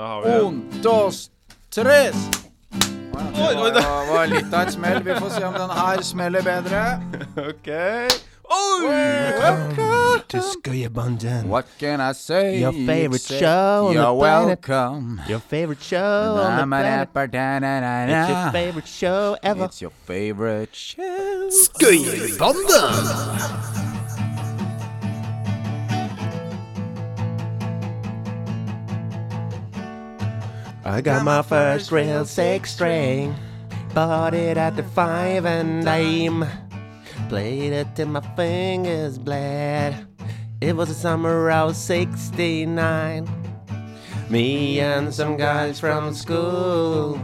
Da har vi Un, dos, tres. Oi, oi, Det var, litt av et smell. Vi får se om den her smeller bedre. OK. Oi! to Skøyerbanden. What can I say? Your favorite show on the planet. welcome. Your favorite show on the planet. It's your favorite show ever. It's your favorite show. I got my first real six string. Bought it at the five and dime. Played it till my fingers bled. It was the summer of 69. Me and some guys from school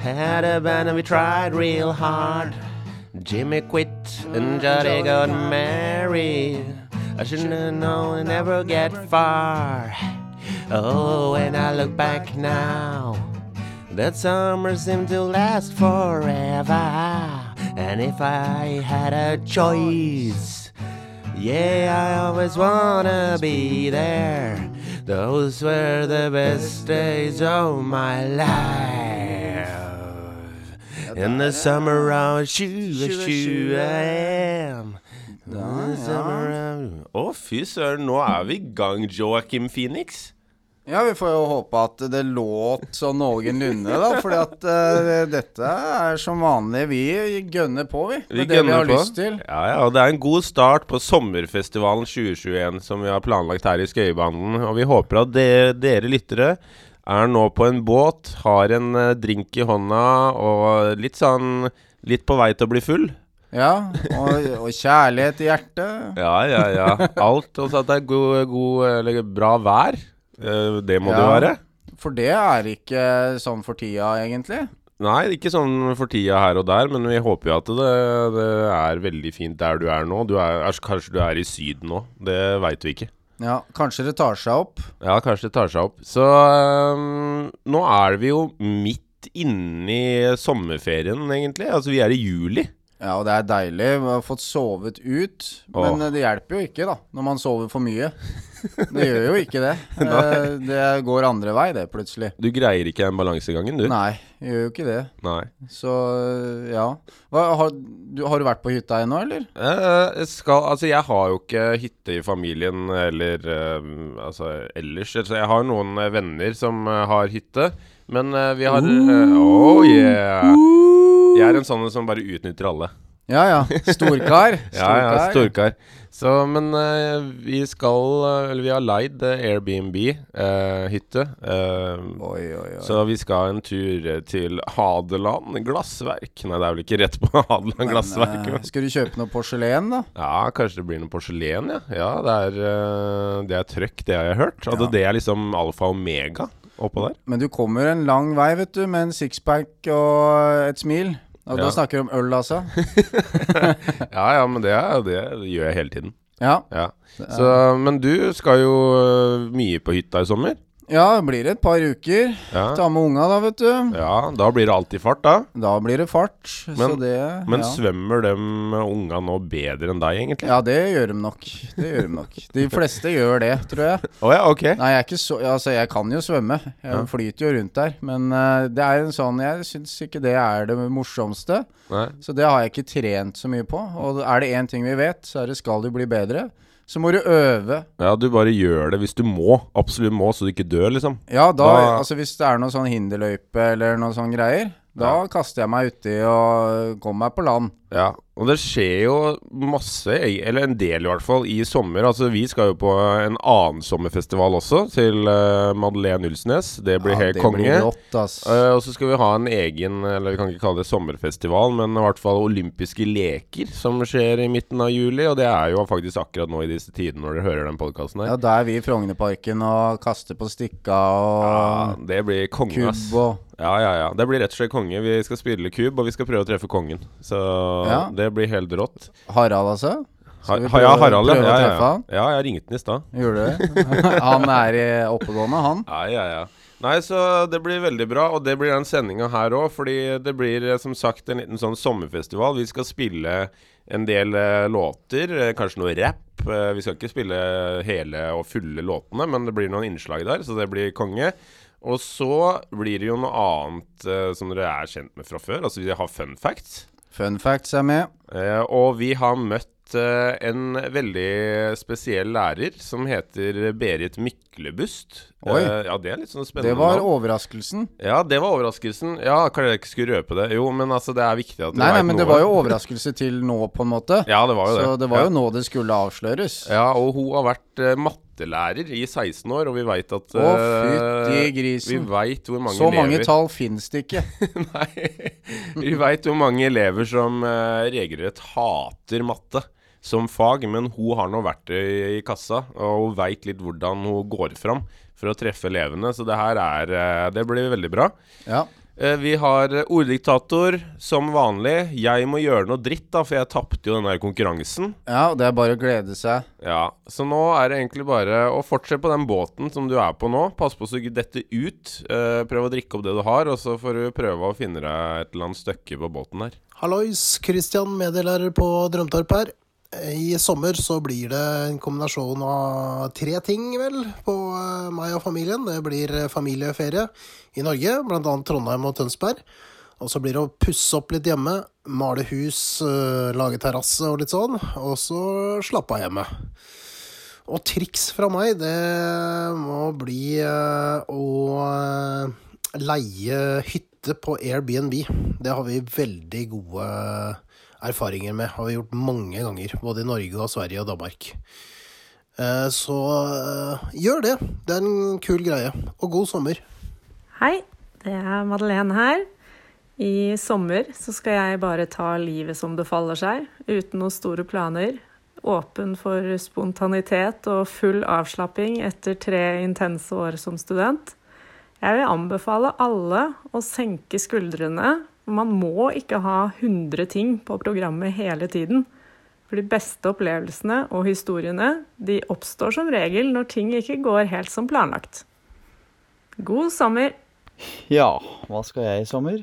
had a band and we tried real hard. Jimmy quit and Johnny got married. I shouldn't have known never get far. Oh, when I look back now, that summer seemed to last forever. And if I had a choice, yeah, I always wanna be there. Those were the best days of my life. In the summer of 2021. In the summer of Å, fy søren, nå er vi i gang, Joakim Phoenix. Ja, vi får jo håpe at det låt sånn noenlunde, da. Fordi at eh, dette er som vanlig. Vi gønner på, vi. Vi Med det vi har på. lyst til. Ja, ja, og Det er en god start på sommerfestivalen 2021 som vi har planlagt her i Skøyebanden. Og vi håper at det, dere lyttere er nå på en båt, har en eh, drink i hånda og litt sånn Litt på vei til å bli full. Ja, og, og kjærlighet i hjertet. Ja, ja, ja. Alt. Og så at det er god, god eller bra vær. Eh, Det må det være. For det er ikke sånn for tida, egentlig. Nei, ikke sånn for tida her og der, men vi håper jo at det, det er veldig fint der du er nå. Du er, kanskje du er i Syden nå. Det veit vi ikke. Ja, kanskje det tar seg opp. Ja, kanskje det tar seg opp. Så um, nå er vi jo midt inni sommerferien, egentlig. Altså, vi er i juli. Ja, og det er deilig. Vi har fått sovet ut. Men Åh. det hjelper jo ikke, da, når man sover for mye. Det gjør jo ikke det. Eh, det går andre vei, det, plutselig. Du greier ikke den balansegangen, du. Nei, jeg gjør jo ikke det. Nei. Så eh, ja. Hva, har, du, har du vært på hytta ennå, eller? Eh, jeg skal, altså, jeg har jo ikke hytte i familien eller altså, ellers. Altså, jeg har noen venner som har hytte, men vi har eh, Oh yeah! Jeg er en sånn som bare utnytter alle. Ja ja. Storkar. Ja, ja, storkar. Så, men eh, vi skal eh, Eller vi har leid eh, Airbnb-hytte. Oi, oi, oi. så vi skal en tur til Hadeland glassverk. Nei, det er vel ikke rett på Hadeland Men, glassverk. men- skal du kjøpe noe porselen, da? Ja, kanskje det blir noe porselen, ja. Ja, det er, det er trøkk, det har jeg hørt. Ja. det er liksom alfa og omega oppå der. Men du kommer en lang vei, vet du, med en sixpack og et smil. Og Ja. Da snakker vi om øl, altså. Ja, ja, men det, det gjør jeg hele tiden. Ja. Ja. Så, men du skal jo eh, mye på hytta i sommer. Ja, det blir et par uker. Ja. Ta med unga, da, vet du. ja, da blir det alltid fart, da. Da blir det fart. så Men- det Men ja. svømmer de unga nå bedre enn deg, egentlig? Ja, det gjør de nok. Det gjør de nok. De fleste gjør det, tror jeg. Oh, ja, ok. Nei, jeg er ikke så Altså, jeg kan jo svømme. Jeg flyter jo rundt der. Men uh, det er en sånn Jeg syns ikke det er det morsomste. Nei. Så det har jeg ikke trent så mye på. Og er det én ting vi vet, så er det skal du bli bedre, så må du øve. Ja, du bare gjør det hvis du må. Absolutt må, så du ikke dør, liksom. Ja, da, Da- altså hvis det er noe sånn hinderløype eller noe sånn greier, da kaster jeg meg uti og kommer meg på land. Ja, og det skjer jo masse, eller en del i hvert fall, i sommer. Altså, vi skal jo på en annen sommerfestival også, til uh, Madeleine Ulsnes. Det blir ja, helt det konge. blir rått. Eh, og så skal vi ha en egen, eller vi kan ikke kalle det sommerfestival, men i hvert fall olympiske leker som skjer i midten av juli. Og det er jo faktisk akkurat nå i disse tidene når dere hører den podkasten her. ja, da er vi i Frognerparken og kaster på stikka Ja, og det blir konge, ass. Ja, ja, ja. Det blir rett og slett konge. Vi skal spille kubb, og vi skal prøve å treffe kongen. Så Ja. det blir helt rått. Harald, altså? Ha, ha, ja, Harald, ja. Ja, ja, ja. jeg ringte den i stad. Gjorde du det? han er i oppegående, han. Ja, ja, ja. Nei, så det blir veldig bra, og det blir den sendinga her òg. Fordi det blir eh, som sagt en liten sånn sommerfestival. Vi skal spille en del eh, låter, eh, kanskje noe rap. Eh, vi skal ikke spille hele og fulle låtene, men det blir noen innslag der, så det blir konge. Og så blir det jo noe annet eh, som dere er kjent med fra før. Altså vi har fun facts. Fun facts er med. Eh, og vi har møtt eh, en veldig spesiell lærer som heter Berit Myklebust. Oi. Eh, ja, det er litt sånn spennende. Det var da. overraskelsen. Ja, det var overraskelsen. Ja, kanskje jeg ikke skulle røpe det. Jo, men altså, det er viktig at du veit noe. nei, men det var jo overraskelse til nå, på en måte. Ja, det var jo det. Så det var ja. jo nå det skulle avsløres. Ja, og hun har vært eh, mattelærer i 16 år, og vi veit at Å, fytti grisen. Vi vet veit hvor mange Så mange elever tall finnes det ikke. Nei. Vi veit hvor mange elever som uh, regelrett hater matte som fag, men hun har nå verktøy i kassa, og hun veit litt hvordan hun går fram for å treffe elevene, så det her er eh, Det blir veldig bra. Ja. Eh, vi har orddiktator som vanlig. Jeg må gjøre noe dritt, da, for jeg tapte jo den der konkurransen. ja, og det er bare å glede seg. Ja, Så nå er det egentlig bare å fortsette på den båten som du er på nå. Pass på så du dette ut. Eh, prøv å drikke opp det du har, og så får du prøve å finne deg et eller annet stykke på båten der. Hallois, Christian, medielærer på Drømtorp her. I sommer så blir det en kombinasjon av tre ting, vel, på eh, meg og familien. Det blir eh, familieferie i Norge, bl.a. Trondheim og Tønsberg. Og så blir det å pusse opp litt hjemme, male hus, eh, lage terrasse og litt sånn. Og så slappe av hjemme. Og triks fra meg, det må bli å leie hytte på Airbnb. Det har vi veldig gode erfaringer med. Har vi gjort mange ganger, både i Norge og Sverige og Danmark. Eh, Så eh, gjør det. Det er en kul greie. Og god sommer. Hei, det er Madeleine her. I sommer så skal jeg bare ta livet som det faller seg, uten noen store planer. Åpen for spontanitet og full avslapping etter tre intense år som student. Jeg vil anbefale alle å senke skuldrene. Man må ikke ha 100 ting på programmet hele tiden. For de beste opplevelsene og historiene de oppstår som regel når ting ikke går helt som planlagt. God sommer! Ja, hva skal jeg i sommer?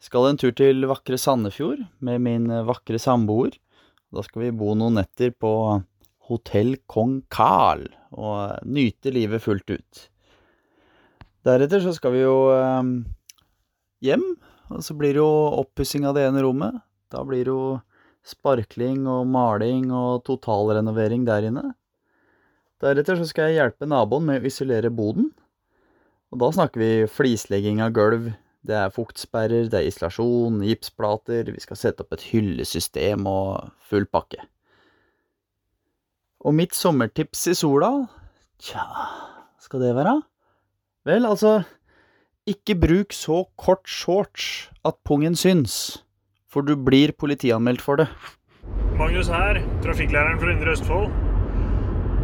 Skal en tur til vakre Sandefjord med min vakre samboer. Da skal vi bo noen netter på Hotell Kong Carl og nyte livet fullt ut. Deretter så skal vi jo eh, hjem, og så blir det jo oppussing av det ene rommet. Da blir det jo sparkling og maling og totalrenovering der inne. Deretter så skal jeg hjelpe naboen med å isolere boden. Og da snakker vi flislegging av gulv, det er fuktsperrer, det er isolasjon, gipsplater, vi skal sette opp et hyllesystem og full pakke. Og mitt sommertips i sola, tja, skal det være? Vel, altså, ikke bruk så kort shorts at pungen syns, for du blir politianmeldt for det. Magnus her, trafikklæreren fra Indre Østfold.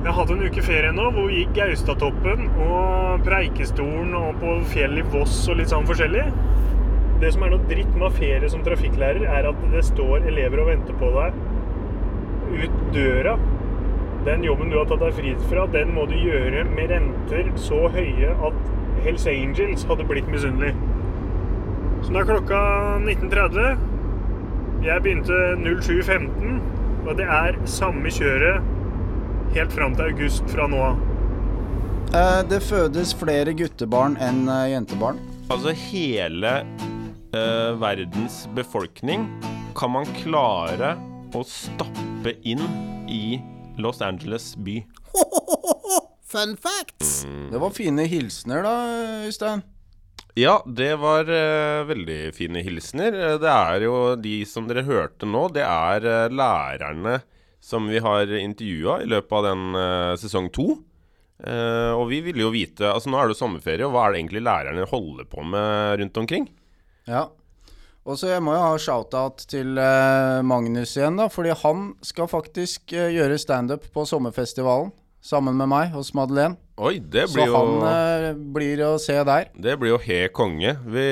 Jeg hatt en uke ferie nå hvor vi gikk Gaustatoppen og Preikestolen og på fjell i Voss og litt sånn forskjellig. Det som er noe dritt med ferie som trafikklærer, er at det står elever og venter på deg ut døra. Den jobben du har tatt deg fri fra, den må du gjøre med renter så høye at Hells Angels hadde blitt misunnelig. Så nå er klokka 19.30. Jeg begynte 07.15, og det er samme kjøret helt fram til august fra nå av. Eh, det fødes flere guttebarn enn eh, jentebarn. Altså hele eh, verdens befolkning kan man klare å stappe inn i Los Angeles by. Fun facts! Det var fine hilsener da, Øystein. Ja, det var uh, veldig fine hilsener. Eh, Det er jo de som dere hørte nå, det er uh, lærerne som vi har intervjua i løpet av den uh, sesong to. Eh, og vi ville jo vite Altså Nå er det jo sommerferie, og hva er det egentlig lærerne holder på med rundt omkring? Ja. Og så jeg må jo ha shout-out til Magnus igjen, da. Fordi han skal faktisk gjøre standup på sommerfestivalen sammen med meg hos Madeleine. Oi, det Så blir jo han eh, blir å se der. Det blir jo he konge. Vi,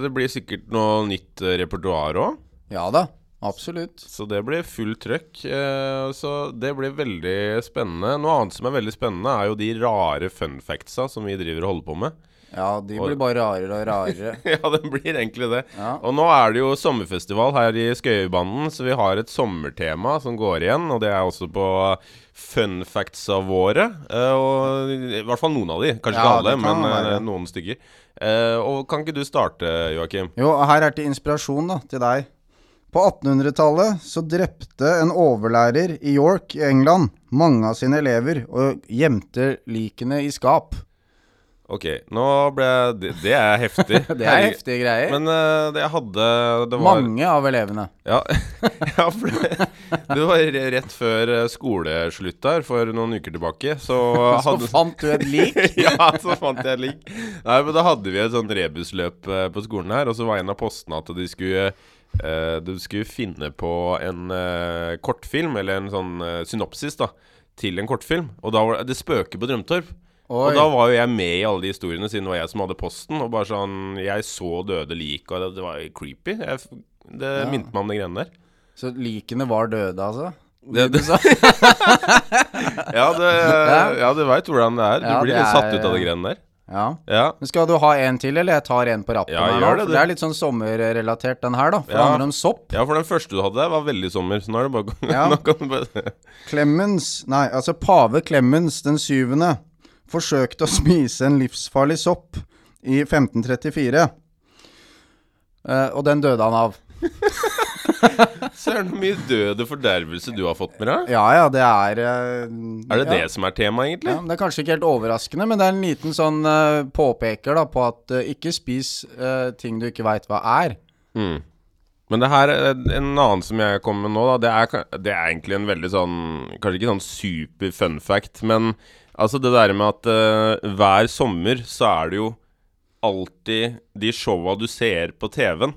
det blir sikkert noe nytt eh, repertoar òg. Ja da, absolutt. Så det blir fullt trøkk. Eh, så det blir veldig spennende. Noe annet som er veldig spennende, er jo de rare fun factsa som vi driver og holder på med. Ja, de Og- blir bare rarere og rarere. ja, det blir egentlig det. Ja. Og nå er det jo sommerfestival her i Skøyerbanden, så vi har et sommertema som går igjen. Og det er også på fun factsa våre. året og I hvert fall noen av de. Kanskje Ja, ikke alle, kan men være. eh, noen stykker. Eh, og kan ikke du starte, Joakim? Jo, her er til inspirasjon da, til deg. På 1800-tallet så drepte en overlærer i York i England mange av sine elever og gjemte likene i skap. Ok, nå ble Det, det er heftig. Det er heftige greier. Men uh, det jeg hadde det var, Mange av elevene. Ja, ja for det, det var rett før eh, skoleslutt der, for noen uker tilbake. Så, Så hadde, fant du et lik. ja, så fant jeg et lik. Nei, men da hadde vi et sånt rebusløp eh, på skolen her, og så var en av postene at de skulle uh, Du skulle finne på en uh, kortfilm, eller en sånn synopsis, da, til en kortfilm. Og da var det Det spøker på Drømtorp. Oi. Og da var jo jeg med i alle de historiene, siden det var jeg som hadde posten. Og bare sånn Jeg så døde lik, og det, det var creepy. Jeg, det Ja. minte meg om de greiene der. Så likene var døde, altså? Det, det, ja, det, ja, du veit hvordan det er. Du Ja, blir litt satt ut av de greiene der. Ja. Ja. Men skal du ha en til, eller jeg tar en på rappen Ja, her det, det er litt sånn sommerrelatert, den her, da. For det handler om sopp. ja, for den første du hadde der, var veldig sommer. Så nå er det bare Ja. Nå kan du bare Clemens, nei, altså pave Clemens den syvende forsøkte å spise en livsfarlig sopp i 1534. Eh, og den døde han av. Søren, hvor mye død og fordervelse du har fått med deg. Ja ja, det er eh, Er det ja. det som er temaet, egentlig? Ja, det er kanskje ikke helt overraskende, men det er en liten sånn eh, påpeker da på at eh, ikke spis eh, ting du ikke veit hva er. Mm. Men det her, en annen som jeg kommer med nå, da, det er, det er egentlig en veldig sånn Kanskje ikke sånn super fun fact, men altså det der med at uh, hver sommer så er det jo alltid de showa du ser på TV-en.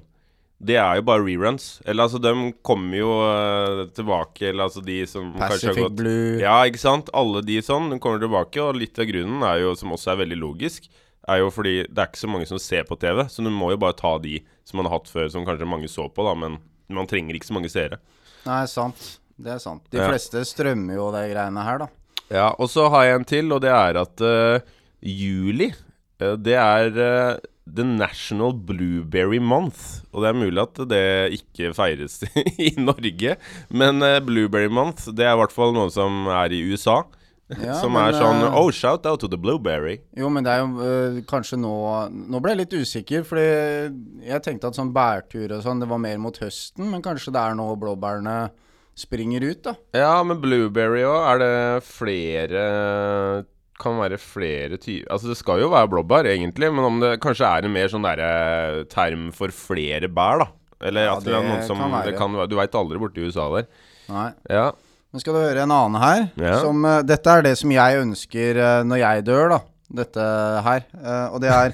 Det er jo bare reruns. Eller altså, de kommer jo uh, tilbake, eller altså de som kanskje har Pacific gått Blue. Ja, ikke sant? Alle de sånn, de kommer tilbake, og litt av grunnen er jo, som også er veldig logisk, er jo fordi det er ikke så mange som ser på TV, så du må jo bare ta de som man har hatt før, som kanskje mange så på, da, men man trenger ikke så mange seere. Nei, sant. Det er sant. De Ja. fleste strømmer jo de greiene her, da. Ja, og så har jeg en til, og det er at uh, juli, uh, det er uh, The National Blueberry Month. Og det er mulig at det ikke feires i Norge, men Blueberry Month, det er i hvert fall noe som er i USA. Ja, som men, er sånn Oh, shout out to the blueberry. Jo, men det er jo øh, kanskje nå Nå ble jeg litt usikker, fordi jeg tenkte at sånn bærtur og sånn, det var mer mot høsten, men kanskje det er nå blåbærene springer ut, da. Ja, men blueberry òg, er det flere Kan være flere typer Altså, det skal jo være blåbær, egentlig, men om det kanskje er en mer sånn derre term for flere bær, da? Eller Ja, at det, er noen som kan være. det kan være Du veit aldri borti USA der. Nei. Ja. Nå skal du høre en annen her. Ja. Som, uh, dette er det som jeg ønsker uh, når jeg dør, da. Dette her. Uh, og det er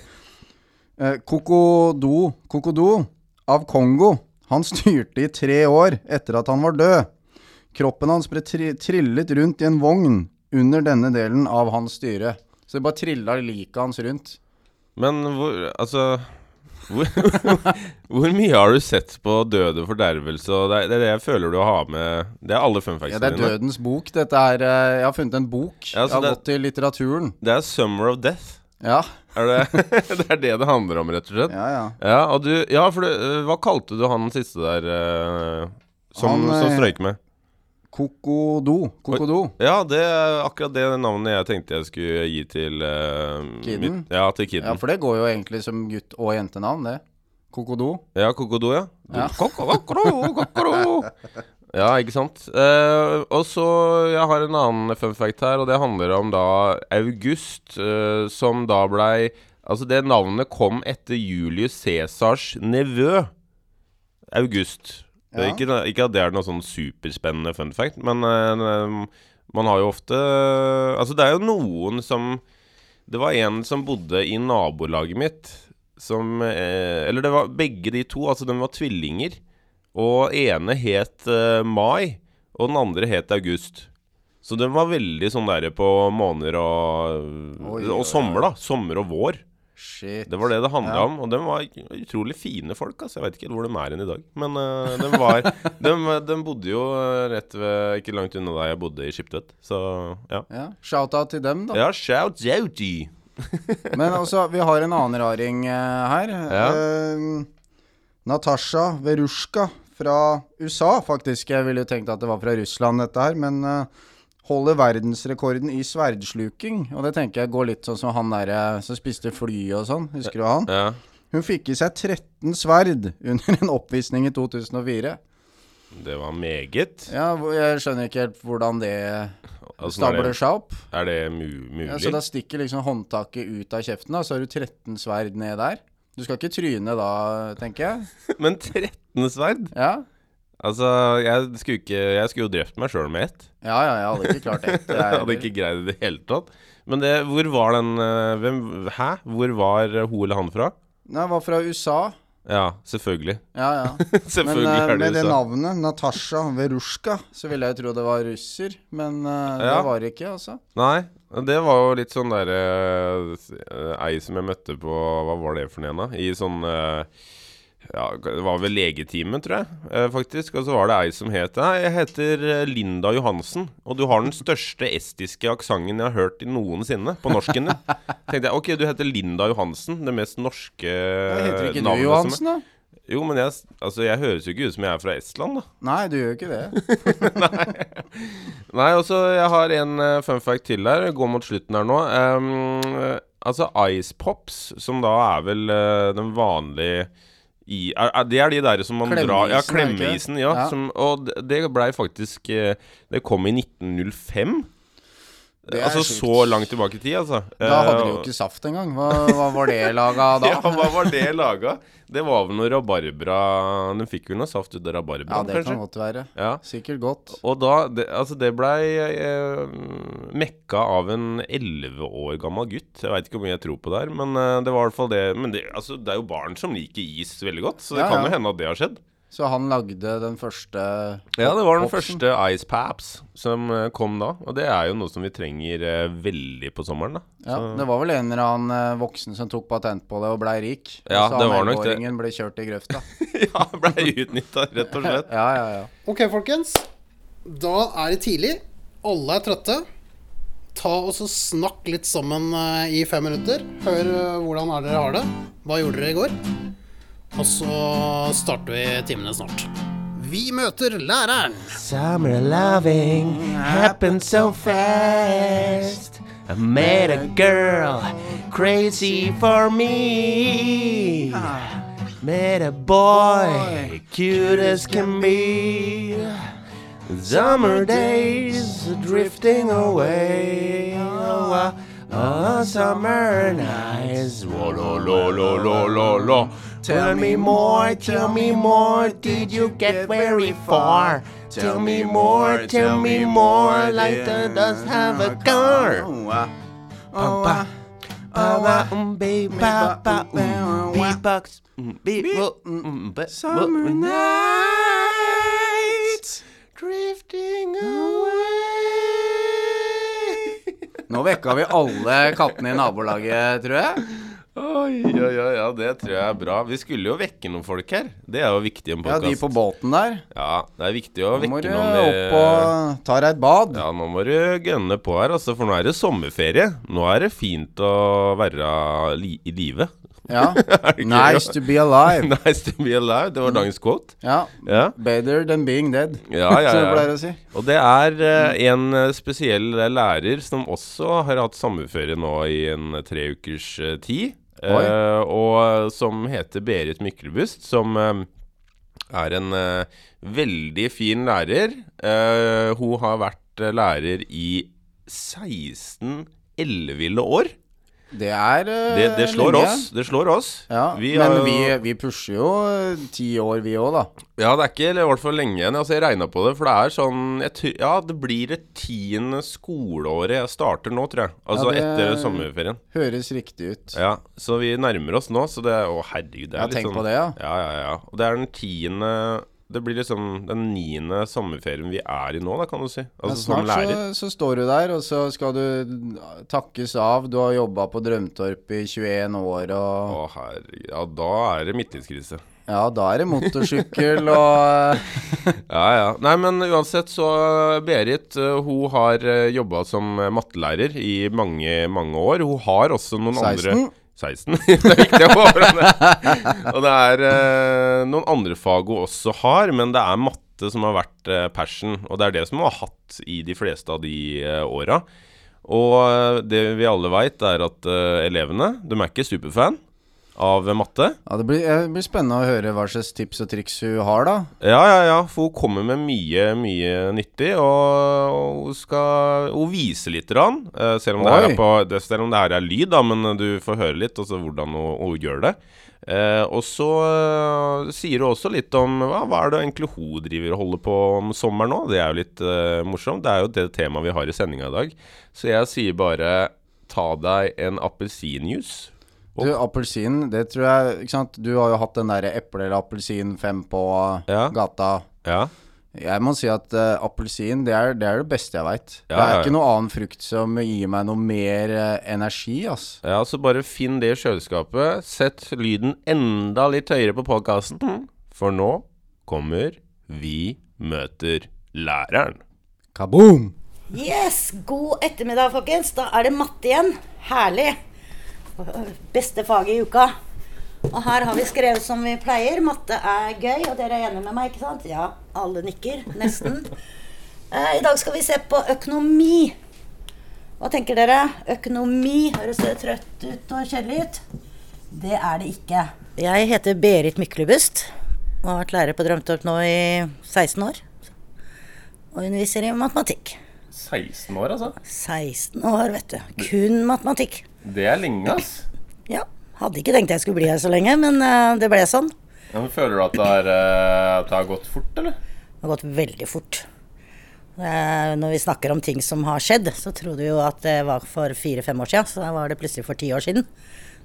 uh, Kokodo Kokodo av Kongo. Han styrte i tre år etter at han var død. Kroppen hans ble tri trillet rundt i en vogn under denne delen av hans styre. Så det bare trilla liket hans rundt. Men hvor Altså hvor, hvor mye har du sett på døde fordervelse? Det, er, det er det jeg føler du har med Det er alle fun facts Ja, det er. Dødens bok. Dette er eh, Jeg har funnet en bok. Ja, jeg har det- gått til litteraturen. Det er Summer of Death. Ja. Er det det er det det handler om, rett og slett? Ja, ja. Ja, du Ja, for du, øh, hva kalte du han siste der uh, som, Han, som strøyk med? Kokodo. Kokodo. Ja, det er akkurat det navnet jeg tenkte jeg skulle gi til uh, Kiden? mitt- Ja, til Kiden. Ja, for det går jo egentlig som gutt- og jentenavn, det. Kokodo. Ja, Kokodo, ja. Ja. Kokoro, kokoro. Ja, ikke sant. Uh, og så Jeg har en annen fun fact her, og det handler om da August, uh, som da blei Altså, det navnet kom etter Julius Cæsars nevø. August. Det Ja. Ikke, ikke at det er noe sånn superspennende fun fact, men uh, man har jo ofte Altså, det er jo noen som Det var en som bodde i nabolaget mitt, som uh, Eller det var begge de to, altså de var tvillinger. Og ene het eh, Mai, og den andre het August. Så den var veldig sånn der på måneder og, oi, og sommer, da. Sommer og vår. Shit. Det var det det handla Ja. om. Og de var utrolig fine folk. Altså. Jeg vet ikke hvor de er enn i dag. Men uh, de, var, de, de bodde jo eh, rett ved Ikke langt unna der jeg bodde i Skiptvet. Så ja. Ja. Shout-out til dem, da. Ja, shout outy. Men altså, vi har en annen raring uh, her. Ja. Uh, Natasha Verushka fra USA, faktisk. Jeg ville jo tenkt at det var fra Russland, dette her. Men eh, holder verdensrekorden i sverdsluking. Og det tenker jeg går litt sånn som han der som spiste fly og sånn. Husker du han? Ja. Hun fikk i seg 13 sverd under en oppvisning i 2004. Det var meget. Ja, Jeg skjønner ikke helt hvordan det Altså, stabler er, det, seg opp. er det mu mulig? Ja, så da stikker liksom håndtaket ut av kjeften, da, så har du 13 sverd ned der. Du skal ikke tryne da, tenker jeg. Men 13 sverd? Ja, Altså, jeg skulle, ikke, jeg skulle jo drept meg sjøl med ett. ja, ja jeg hadde ikke klart det Jeg er- hadde ikke greid det i det hele tatt. Men det, hvor var den eh, hvem, Hæ? Hvor var eh, hun eller han fra? Nei, var fra USA. Ja, selvfølgelig. Ja, ja. Selvfølgelig men, er det med det navnet, Natasha Verushka, så ville jeg jo tro det var russer. Men uh, Ja. det var det ikke, altså. Nei, det var jo litt sånn derre uh, Ei som jeg møtte på Hva var det for en da? I sånn eh, ja, Det var vel legetimen, tror jeg, eh, faktisk. Og så var det ei som het Nei, jeg heter eh, Linda Johansen. Og du har den største estiske aksenten jeg har hørt i noensinne på norsken din. Tenkte jeg, ok, du heter Linda Johansen. Det mest norske navnet. Heter ikke navnet du Johansen, da? Jo, men jeg, altså, jeg høres jo ikke ut som jeg er fra Estland, da. Nei, du gjør ikke det. Nei, også jeg har en eh, fun fact til her. Gå mot slutten her nå. Ehm, eh, altså Ice Pops, som da er vel uh, den vanlige i, er, er, Det er de der som man drar Ja, Klemmeisen, klemmeisen. Ja, Ja. Som, og det- det blei faktisk eh, Det kom i 1905. Det altså sykt. så langt tilbake i tid, altså. Da hadde de Eh, jo ikke saft engang. Hva, hva var det laga da? Ja, hva var det laga? Det var vel noe rabarbra Den fikk vel noe saft ut av rabarbra, Ja, det kanskje? kan godt være. Ja. Sikkert godt. Og da det, Altså, det blei eh, mekka av en elleve år gammel gutt. Jeg veit ikke hvor mye jeg tror på der, men eh, det var i hvert fall det. Men det, altså, det er jo barn som liker is veldig godt, så det Ja, kan jo hende at det har skjedd. Så han lagde den første Ja, det var den første Ice Paps som eh, kom da. Og det er jo noe som vi trenger eh, veldig på sommeren, da. Ja, Så- det var vel en eller annen eh, voksen som tok patent på det og blei rik. Ja, så det var nok det. ble kjørt i grøfta. ja, blei utnytta, rett og slett. Ja, ja, ja. Ok, folkens. Da er det tidlig. Alle er trøtte. Ta og så Snakk litt sammen i fem minutter. Hør hvordan er dere har det. Hva gjorde dere i går? Og så starter vi timene snart. Vi møter læreren. Summer loving happened so fast. I met a girl crazy for me. Met a boy cute as can be. Summer days drifting away. Oh, oh, summer nights. Whoa, lo, lo, lo, lo, lo, lo. Tell me more, tell me more. Did you get very far? Tell me more, tell me more. The does have a car. Papa, papa, baby, pa, pa, um, beatbox, mm, beat, mm, but- Summer night, nights. Drifting away. Nå vekka vi alle kattene i nabolaget, tror jeg. Oi, oi, oi, ja, det tror jeg er bra. Vi skulle jo vekke noen folk her. Det er jo viktig i en Ja, de på båten der. Ja, det er viktig å Nå må du opp og ta deg et bad. Ja, nå må du gønne på her, altså, for nå er det sommerferie. Nå er det fint å være li i live. Ja. Nice to be alive. nice to be alive. Det var dagens quote. Ja. Ja, Better than being dead, ja, ja. som ja. pleier å si. Og det er uh, en eh, spesiell eh, lærer som også har hatt sommerferie nå i en tre ukers uh, tid. Eh, og som heter Berit Myklebust, som eh, er en eh, veldig fin lærer. Hun har vært lærer i 16 elleville år. Det er eh, Det, det slår linje. oss. Det slår oss. Ja, Vi men har jo- vi, vi pusher jo eh, ti år, vi òg, da. Ja, det er ikke i hvert fall lenge igjen. Altså, jeg regna på det, for det er sånn jeg Ja, det blir det tiende skoleåret jeg starter nå, tror jeg. Altså Ja, etter sommerferien. Høres riktig ut. Ja, så vi nærmer oss nå, så det er Å, herregud, det er Ja, litt tenk sånn på det, ja. Ja, ja, ja. Og det er den tiende det blir liksom den niende sommerferien vi er i nå, da, kan du si. Altså ja, snart lærer. så, så står du der, og så skal du takkes av. Du har jobba på Drømtorp i 21 år, og Å herregud. Ja, da er det midtlivskrise. ja, da er det motorsykkel og Ja, ja. Nei, men uansett så Berit eh, hun har jobba som mattelærer i mange, mange år. Hun har også noen 16. andre 16. det er viktig å få fram det. Og det er eh, noen andre fag hun også har, men det er matte som har vært eh, passion. Og det er det som hun har hatt i de fleste av de eh, åra. Og eh, det vi alle veit, er at eh, elevene de er ikke superfan av matte. Ja, det blir, eh, det blir spennende å høre hva slags tips og triks hun har, da. Ja, ja, ja, for hun kommer med mye, mye nyttig, og hun skal Hun viser litt, rann, eh, selv, om det her på, selv om det her er lyd, da, men du får høre litt også hvordan hun, hun gjør det. Eh, og så eh, sier hun også litt om hva, hva er det egentlig hun driver og holder på om sommeren nå. Det er jo litt eh, morsomt. Det er jo det temaet vi har i sendinga i dag. Så jeg sier bare ta deg en appelsinjuice. Du, appelsin, det tror jeg Ikke sant. Du har jo hatt den derre eple eller appelsin fem på Ja. gata. Ja. Jeg må si at uh, appelsin, det er, det er det beste jeg veit. Ja, det er ja, ja. ikke noe annen frukt som gir meg noe mer uh, energi, ass. Ja, så bare finn det i kjøleskapet. Sett lyden enda litt høyere på podkasten, for nå kommer Vi møter læreren. Kaboom! Yes, god ettermiddag, folkens. Da er det matte igjen. Herlig. Beste faget i uka. Og her har vi skrevet som vi pleier. Matte er gøy, og dere er enige med meg, ikke sant? Ja, alle nikker. Nesten. Eh, I dag skal vi se på økonomi. Hva tenker dere? Økonomi, høres det trøtt ut og kjedelig ut? Det er det ikke. Jeg heter Berit Myklebust og har vært lærer på Drømtorp nå i 16 år. Og underviser i matematikk. 16 år, altså. 16 år, vet du. Kun matematikk. Det er lenge, ass. Ja. Hadde ikke tenkt jeg skulle bli her så lenge, men uh, det ble sånn. men føler du at det, er, uh, at det har gått fort, eller? Det har gått veldig fort. Uh, Når vi snakker om ting som har skjedd, så trodde vi jo at det var for fire-fem år siden. Så da var det plutselig for ti år siden.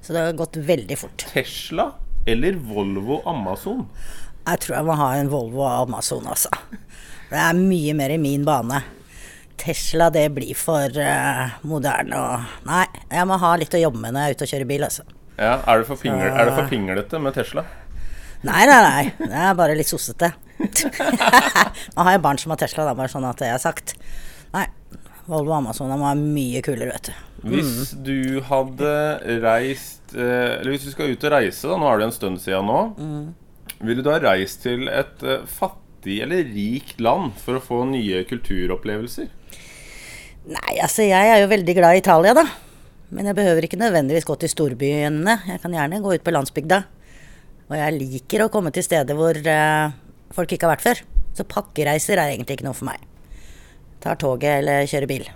Så det har gått veldig fort. Tesla eller Volvo Amazon? Jeg tror jeg må ha en Volvo Amazon, altså. Det er mye mer i min bane. Tesla, det blir for uh, moderne og Nei, jeg må ha litt å jobbe med når jeg er ute og kjører bil, altså. Ja, Er det for, pingel, er det for pinglete med Tesla? Nei, nei, nei. Det er bare litt sossete. Nå har jeg barn som har Tesla, da, bare sånn at det er sagt. Nei, Volvo og Amazon de er mye kulere, vet du. Hvis du hadde reist eh, Eller hvis du skal ut og reise, da, nå er det en stund siden nå. Ville du ha reist til et eh, fattig eller rikt land for å få nye kulturopplevelser? Nei, altså jeg er jo veldig glad i Italia, da. Men jeg behøver ikke nødvendigvis gå til storbyene. Jeg kan gjerne gå ut på landsbygda. Og jeg liker å komme til steder hvor uh, folk ikke har vært før. Så pakkereiser er egentlig ikke noe for meg. Tar toget eller kjører bil.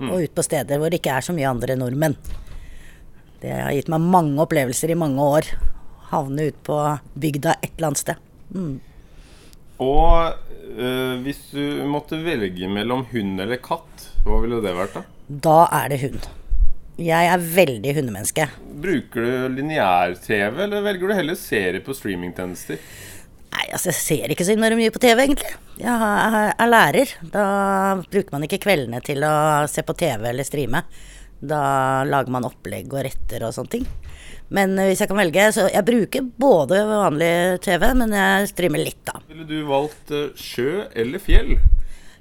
Og ut på steder hvor det ikke er så mye andre nordmenn. Det har gitt meg mange opplevelser i mange år. Havne ut på bygda et eller annet sted. Og eh, hvis du måtte velge mellom hund eller katt, hva ville det vært da? Da er det hund. Jeg er veldig hundemenneske. Bruker du lineær-TV, eller velger du heller serie på streamingtjenester? Nei, altså jeg ser ikke så innmari mye på TV, egentlig. Jeg er er lærer. Da bruker man ikke kveldene til å se på TV eller streame. Da lager man opplegg og retter og sånne ting. Men eh, hvis jeg kan velge, så jeg bruker både vanlig TV, men jeg streamer litt, da. Ville du valgt eh, sjø eller fjell?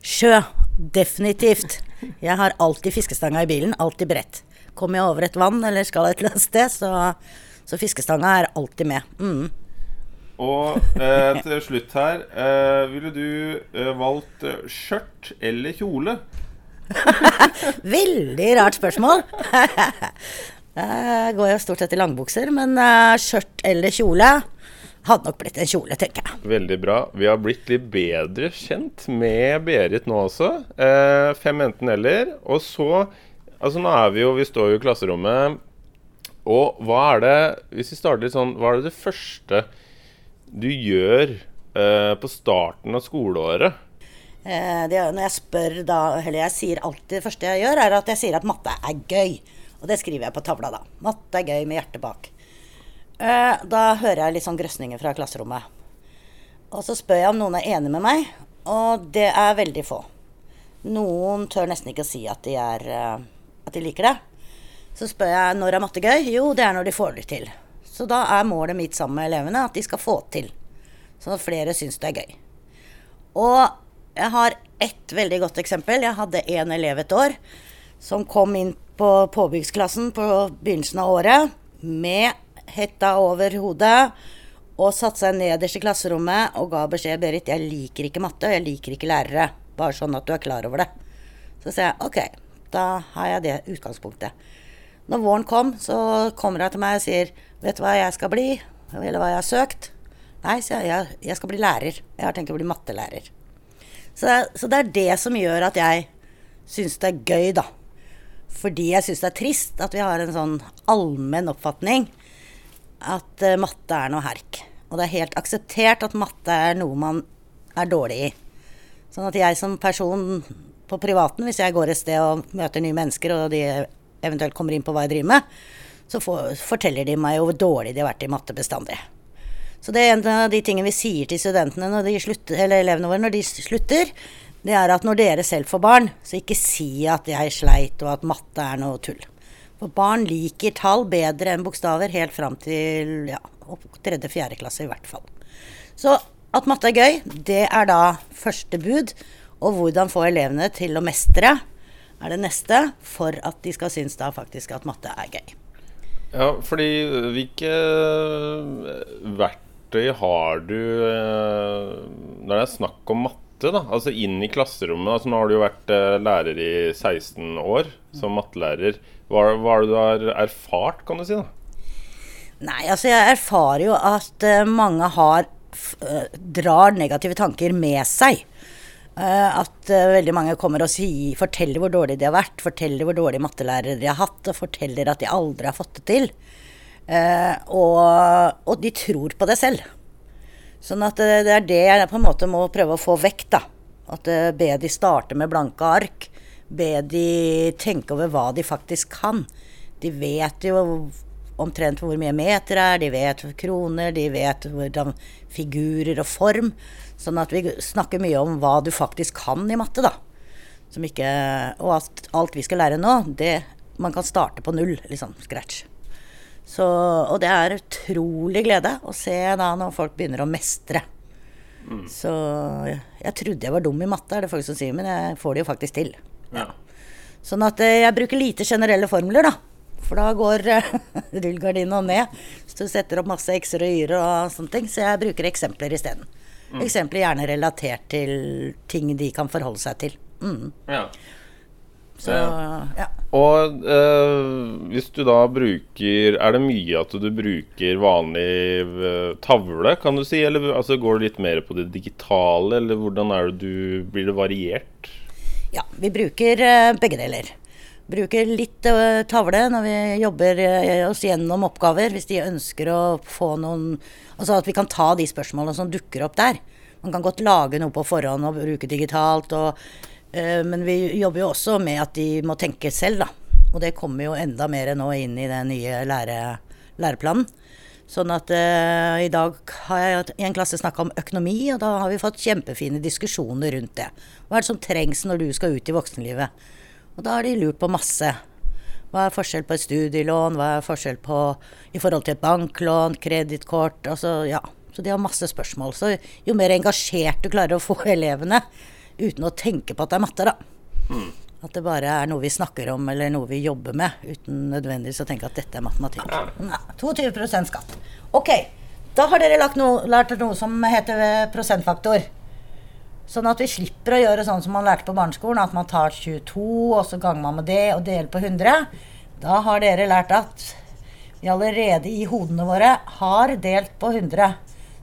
Sjø. Definitivt. Jeg har alltid fiskestanga i bilen, alltid beredt. Kommer jeg over et vann eller skal et eller annet sted, så, så fiskestanga er alltid med. Mm. Og eh, til slutt her eh, Ville du eh, valgt eh, skjørt eller kjole? Veldig rart spørsmål. Jeg går jo stort sett i langbukser, men eh, skjørt eller kjole hadde nok blitt en kjole, tenker jeg. Veldig bra. Vi har blitt litt bedre kjent med Berit nå også. Eh, fem enten-eller. Og så Altså, nå er vi jo Vi står jo i klasserommet. Og hva er det Hvis vi starter litt sånn Hva er det det første du gjør eh, på starten av skoleåret? Eh, det, når jeg spør da, eller jeg sier alltid det første jeg gjør, er at jeg sier at matte er gøy. Og det skriver jeg på tavla da. Matte er gøy med hjertet bak. Eh, da hører jeg litt sånn grøsninger fra klasserommet. Og så spør jeg om noen er enig med meg, og det er veldig få. Noen tør nesten ikke å si at de, er, eh, at de liker det. Så spør jeg når er matte gøy? Jo, det er når de får det til. Så da er målet mitt sammen med elevene at de skal få til. Sånn at flere syns det er gøy. Og jeg har ett veldig godt eksempel. Jeg hadde en elev et år som kom inn på påbyggsklassen på begynnelsen av året med hetta over hodet og satte seg nederst i klasserommet og ga beskjed Berit, jeg liker ikke matte, og jeg liker ikke lærere. Bare sånn at du er klar over det. Så sier jeg OK, da har jeg det utgangspunktet. Når våren kom, så kommer hun til meg og sier Vet du hva jeg skal bli? Eller hva jeg har søkt? Nei, sier jeg. Jeg skal bli lærer. Jeg har tenkt å bli mattelærer. Så, så det er det som gjør at jeg syns det er gøy, da. Fordi jeg syns det er trist at vi har en sånn allmenn oppfatning at uh, matte er noe herk. Og det er helt akseptert at matte er noe man er dårlig i. Sånn at jeg som person på privaten, hvis jeg går et sted og møter nye mennesker, og de eventuelt kommer inn på hva jeg driver med, så for, forteller de meg hvor dårlig de har vært i matte bestandig. Så det er en av de tingene vi sier til studentene slutter, eller elevene våre når de slutter, det er at når dere selv får barn, så ikke si at jeg sleit og at matte er noe tull. For barn liker tall bedre enn bokstaver helt fram til ja, tredje-fjerde klasse i hvert fall. Så at matte er gøy, det er da første bud. Og hvordan få elevene til å mestre er det neste for at de skal synes da faktisk at matte er gøy. Ja, fordi hvilke verktøy har du eh, når det er snakk om matte? Da, Altså inn i klasserommet. altså Nå har du jo vært eh, lærer i 16 år som mattelærer. Hva, hva er det du har erfart, kan du si? da? Nei, altså jeg erfarer jo at uh, mange har uh, drar negative tanker med seg. At veldig mange kommer og sier, forteller hvor dårlig de har vært, forteller hvor dårlige mattelærere de har hatt, og forteller at de aldri har fått det til. Og, og, de tror på det selv. Sånn at det er det jeg på en måte må prøve å få vekk, da. At be de starte med blanke ark be de tenke over hva de faktisk kan. De vet jo omtrent hvor mye meter er, de vet kroner, de vet hvordan figurer og form. Sånn at vi snakker mye om hva du faktisk kan i matte, da. Ikke, og at alt, vi skal lære nå, det Man kan starte på null, liksom. Scratch. Så, og det er utrolig glede å se da når folk begynner å mestre. Mm. Så jeg, jeg trodde jeg var dum i matte, er det folk som sier, men jeg får det jo faktisk til. Ja. Sånn at eh, jeg bruker lite generelle formler, da. For da går uh, rullegardina ned. Så du setter opp masse x-er og y-er og sånne ting. Så jeg bruker eksempler isteden. Mm. Eksempler gjerne relatert til ting de kan forholde seg til. Mm. Ja. Så, ja. Og øh, hvis du da bruker Er det mye at du bruker vanlig øh, tavle, kan du si? Eller altså, går det litt mer på det digitale, eller hvordan er det du Blir det variert? Ja, vi bruker uh, begge deler. Bruker litt tavle når vi jobber oss gjennom oppgaver, hvis de ønsker å få noen Altså at vi kan ta de spørsmålene som dukker opp der. Man kan godt lage noe på forhånd og bruke digitalt, og, men vi jobber jo også med at de må tenke selv, da. Og det kommer jo enda mer nå inn i den nye lære, læreplanen. Sånn at uh, i dag har jeg i en klasse snakka om økonomi, og da har vi fått kjempefine diskusjoner rundt det. Hva er det som trengs når du skal ut i voksenlivet? Og da har de lurt på masse. Hva er forskjell på et studielån, hva er forskjell på i forhold til et banklån, kredittkort, altså ja. Så de har masse spørsmål. Så jo mer engasjert du klarer å få elevene, uten å tenke på at det er matte, da. Mm. At det bare er noe vi snakker om eller noe vi jobber med, uten nødvendigvis å tenke at dette er matematikk. Nei, 22 skatt. Ok, da har dere noe, lært noe som heter prosentfaktor. Sånn at vi slipper å gjøre sånn som man lærte på barneskolen, at man tar 22, og så ganger man med det og deler på 100. Da har dere lært at vi allerede i hodene våre har delt på 100.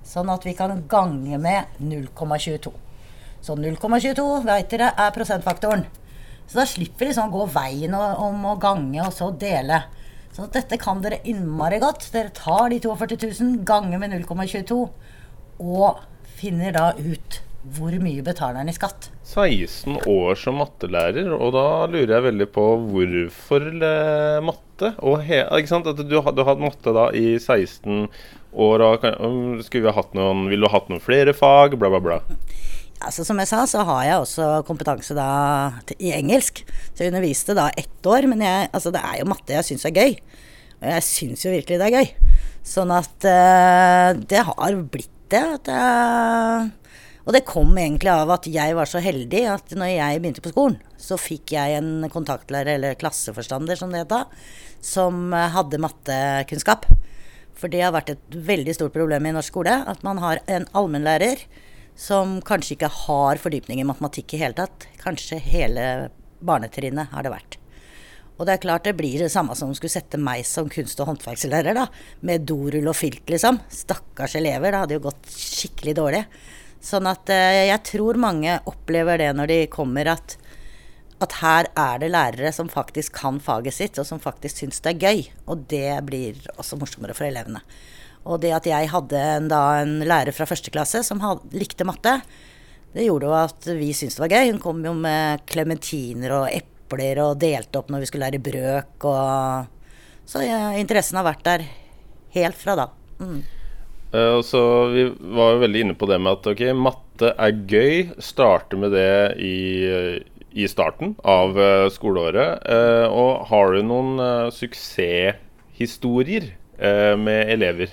Sånn at vi kan gange med 0,22. Så 0,22 vet dere er prosentfaktoren. Så da slipper liksom å gå veien om å gange og så dele. Så dette kan dere innmari godt. Dere tar de 42 000 ganger med 0,22 og finner da ut hvor mye betaler den i skatt. 16 år som mattelærer, og da lurer jeg veldig på hvorfor matte? Og he, du, har hatt matte da i 16 år, og Skulle vi ha hatt noen Ville du hatt noen flere fag? Bla, bla, bla. Altså, som jeg sa, så har jeg også kompetanse da til, i engelsk. Så jeg underviste da ett år, men jeg, altså, det er jo matte jeg syns er gøy. Og jeg syns jo virkelig det er gøy. Sånn at eh, det har blitt det. Jeg, og det kom egentlig av at jeg var så heldig at når jeg begynte på skolen, så fikk jeg en kontaktlærer, eller klasseforstander som det het da, som hadde mattekunnskap. For det har vært et veldig stort problem i norsk skole, at man har en allmennlærer som kanskje ikke har fordypning i matematikk i hele tatt. Kanskje hele barnetrinnet har det vært. Og det er klart det blir det samme som skulle sette meg som kunst- og håndverkslærer, da. Med dorull og filt, liksom. Stakkars elever, det hadde jo gått skikkelig dårlig. Sånn at eh, jeg tror mange opplever det når de kommer, at, at her er det lærere som faktisk kan faget sitt, og som faktisk syns det er gøy. Og det blir også morsommere for elevene. Og det at jeg hadde en, da en lærer fra første klasse som had, likte matte, det gjorde jo at vi syntes det var gøy. Hun kom jo med klementiner og epler og delte opp når vi skulle lære brøk og Så ja, interessen har vært der helt fra da. Mm. Eh, så Vi var jo veldig inne på det med at ok, matte er gøy. Starte med det i, i starten av eh, skoleåret. Eh, og har du noen suksesshistorier med elever?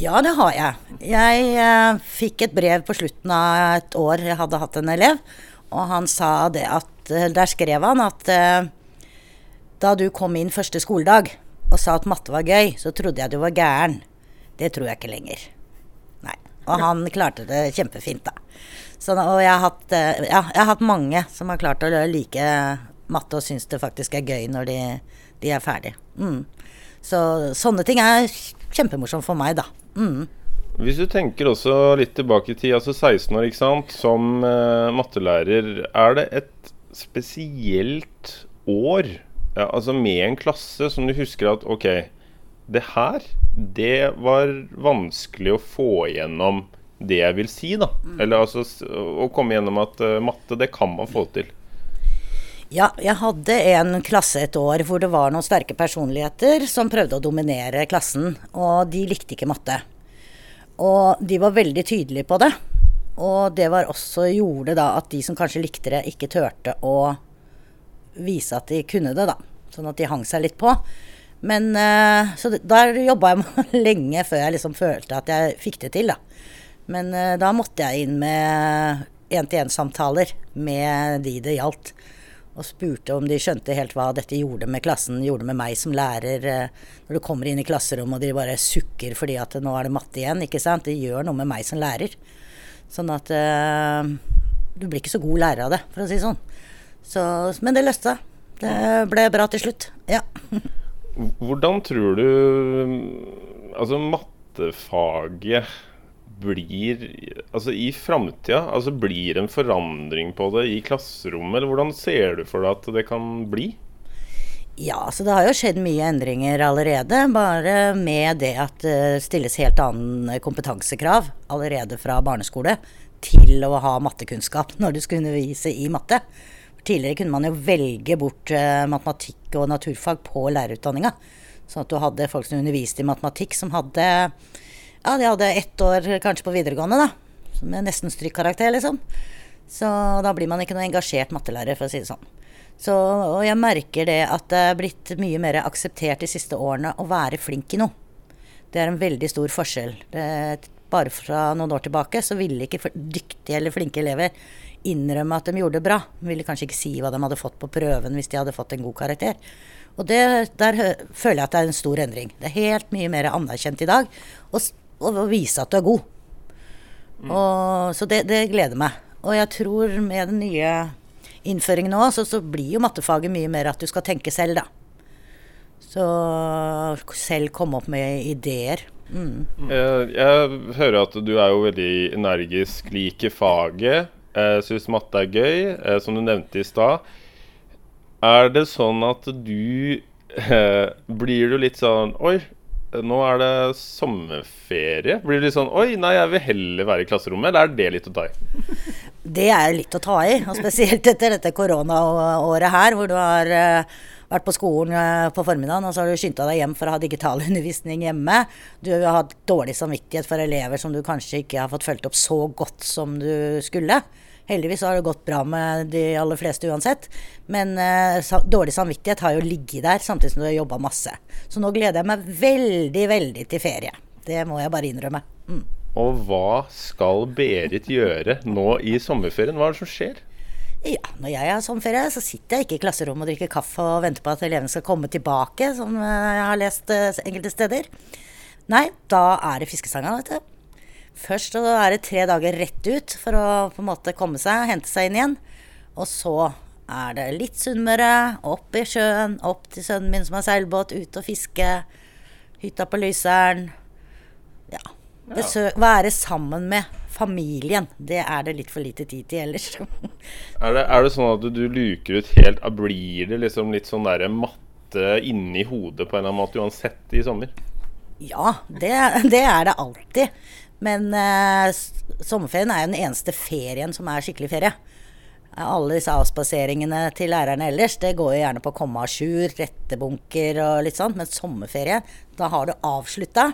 Ja, det har jeg. Jeg eh, fikk et brev på slutten av et år jeg hadde hatt en elev, og han sa det at eh, Der skrev han at eh, da du kom inn første skoledag og sa at matte var gøy, så trodde jeg du var gæren. Det tror jeg ikke lenger. Nei. Og han klarte det kjempefint, da. Så, og jeg har, hatt, eh, ja, jeg har hatt mange som har klart å like matte og syns det faktisk er gøy når de, de er ferdig. Mm. Så sånne ting er kjempemorsomt for meg, da. Mm. Hvis du tenker også litt tilbake i tid, altså 16 år, ikke sant, som uh, mattelærer, er det et spesielt år, ja, altså med en klasse, som du husker at ok, det her, det var vanskelig å få igjennom det jeg vil si, da. Eller altså å komme gjennom at uh, matte, det kan man få til. Ja, jeg hadde en klasse et år hvor det var noen sterke personligheter som prøvde å dominere klassen, og de likte ikke matte. Og de var veldig tydelige på det. Og det var også gjorde da at de som kanskje likte det, ikke turte å vise at de kunne det, da. Sånn at de hang seg litt på. Men eh, Så der jobba jeg lenge før jeg liksom følte at jeg fikk det til, da. Men eh, da måtte jeg inn med én-til-én-samtaler med de det gjaldt. Og spurte om de skjønte helt hva dette gjorde med klassen, gjorde med meg som lærer. eh, Når du kommer inn i klasserommet og de bare sukker fordi at nå er det matte igjen, ikke sant. Det gjør noe med meg som lærer. Sånn at uh, du blir ikke så god lærer av det, for å si sånn. Så, men det løste seg. Det ble bra til slutt. Ja. Hvordan tror du altså mattefaget blir altså i framtida? Altså blir en forandring på det i klasserommet, eller hvordan ser du for deg at det kan bli? Ja, så det har jo skjedd mye endringer allerede. Bare med det at det stilles helt annen kompetansekrav allerede fra barneskole til å ha mattekunnskap når du skal undervise i matte. Tidligere kunne man jo velge bort eh, matematikk og naturfag på lærerutdanninga. Sånn at du hadde folk som underviste i matematikk som hadde Ja, de hadde ett år kanskje på videregående, da. Med nesten strykkarakter, liksom. Så da blir man ikke noe engasjert mattelærer, for å si det sånn. Så, og jeg merker det at det er blitt mye mer akseptert de siste årene å være flink i noe. Det er en veldig stor forskjell. Det, bare fra noen år tilbake så ville ikke dyktige eller flinke elever innrømme at de gjorde det bra. De ville kanskje ikke si hva de hadde fått på prøven hvis de hadde fått en god karakter. Og det, der føler jeg at det er en stor endring. Det er helt mye mer anerkjent i dag å, å vise at du er god. Og, så det, det gleder meg. Og jeg tror med den nye innføringen nå, så, så blir jo mattefaget mye mer at du skal tenke selv, da. Så selv komme opp med ideer. Mm. Jeg, jeg hører at du er jo veldig energisk, liker faget, eh, syns matte er gøy, eh, som du nevnte i stad. Er det sånn at du eh, Blir du litt sånn Oi, nå er det sommerferie. Blir det litt sånn Oi, nei, jeg vil heller være i klasserommet. Eller er det litt å ta i? Det er litt å ta i, og spesielt etter dette koronaåret her, hvor du har eh, vært på skolen eh, på formiddagen, og så har du skynda deg hjem for å ha digital undervisning hjemme. Du har hatt dårlig samvittighet for elever som du kanskje ikke har fått fulgt opp så godt som du skulle. Heldigvis har det gått bra med de aller fleste uansett. Men uh, dårlig samvittighet har jo ligget der samtidig som du har jobba masse. Så nå gleder jeg meg veldig, veldig til ferie. Det må jeg bare innrømme. Mm. Og hva skal Berit gjøre nå i sommerferien? Hva er det som skjer? Ja, når jeg har sommerferie, så sitter jeg ikke i klasserommet og drikker kaffe og venter på at elevene skal komme tilbake, som eh, jeg har lest eh, enkelte steder. Nei, da er det fiskesanga, vet du. Først så er det tre dager rett ut for å på en måte komme seg, hente seg inn igjen. Og så er det litt Sunnmøre, opp i sjøen, opp til sønnen min som har seilbåt, ut og fiske. Hytta på Lyseren. Ja. Besøk, være sammen med familien. Det er det litt for lite tid til ellers. Er det, er det sånn at du, du luker ut helt Blir det liksom litt sånn derre matte inni hodet på en eller annen måte uansett i sommer? Ja, det, det er det alltid. Men eh, sommerferien er jo den eneste ferien som er skikkelig ferie. Alle disse avspaseringene til lærerne ellers, det går jo gjerne på å komme à jour, rettebunker og litt sånt. Men sommerferie, da har du avslutta.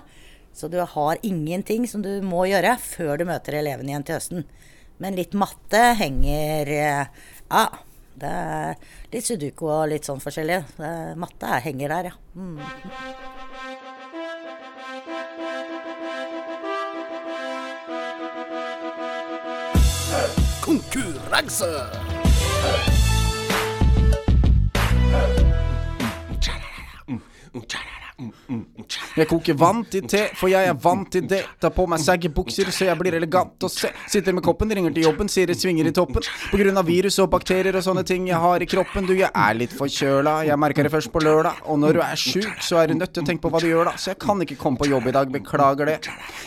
Så du har ingenting som du må gjøre før du møter elevene igjen til høsten. Men litt matte henger eh, Ja, det er litt sudoku og litt sånn forskjellig. Matte er, henger der, ja. Mm. Konkurranse! Jeg koker vann til te, for jeg er vant til det. Tar på meg saggy bukser så jeg blir elegant og se. Sitter med koppen, ringer til jobben, sier det svinger i toppen. På grunn av virus og bakterier og sånne ting jeg har i kroppen. Du, jeg er litt forkjøla, jeg merker det først på lørdag. Og når du er sjuk, så er du nødt til å tenke på hva du gjør da. Så jeg kan ikke komme på jobb i dag, beklager det.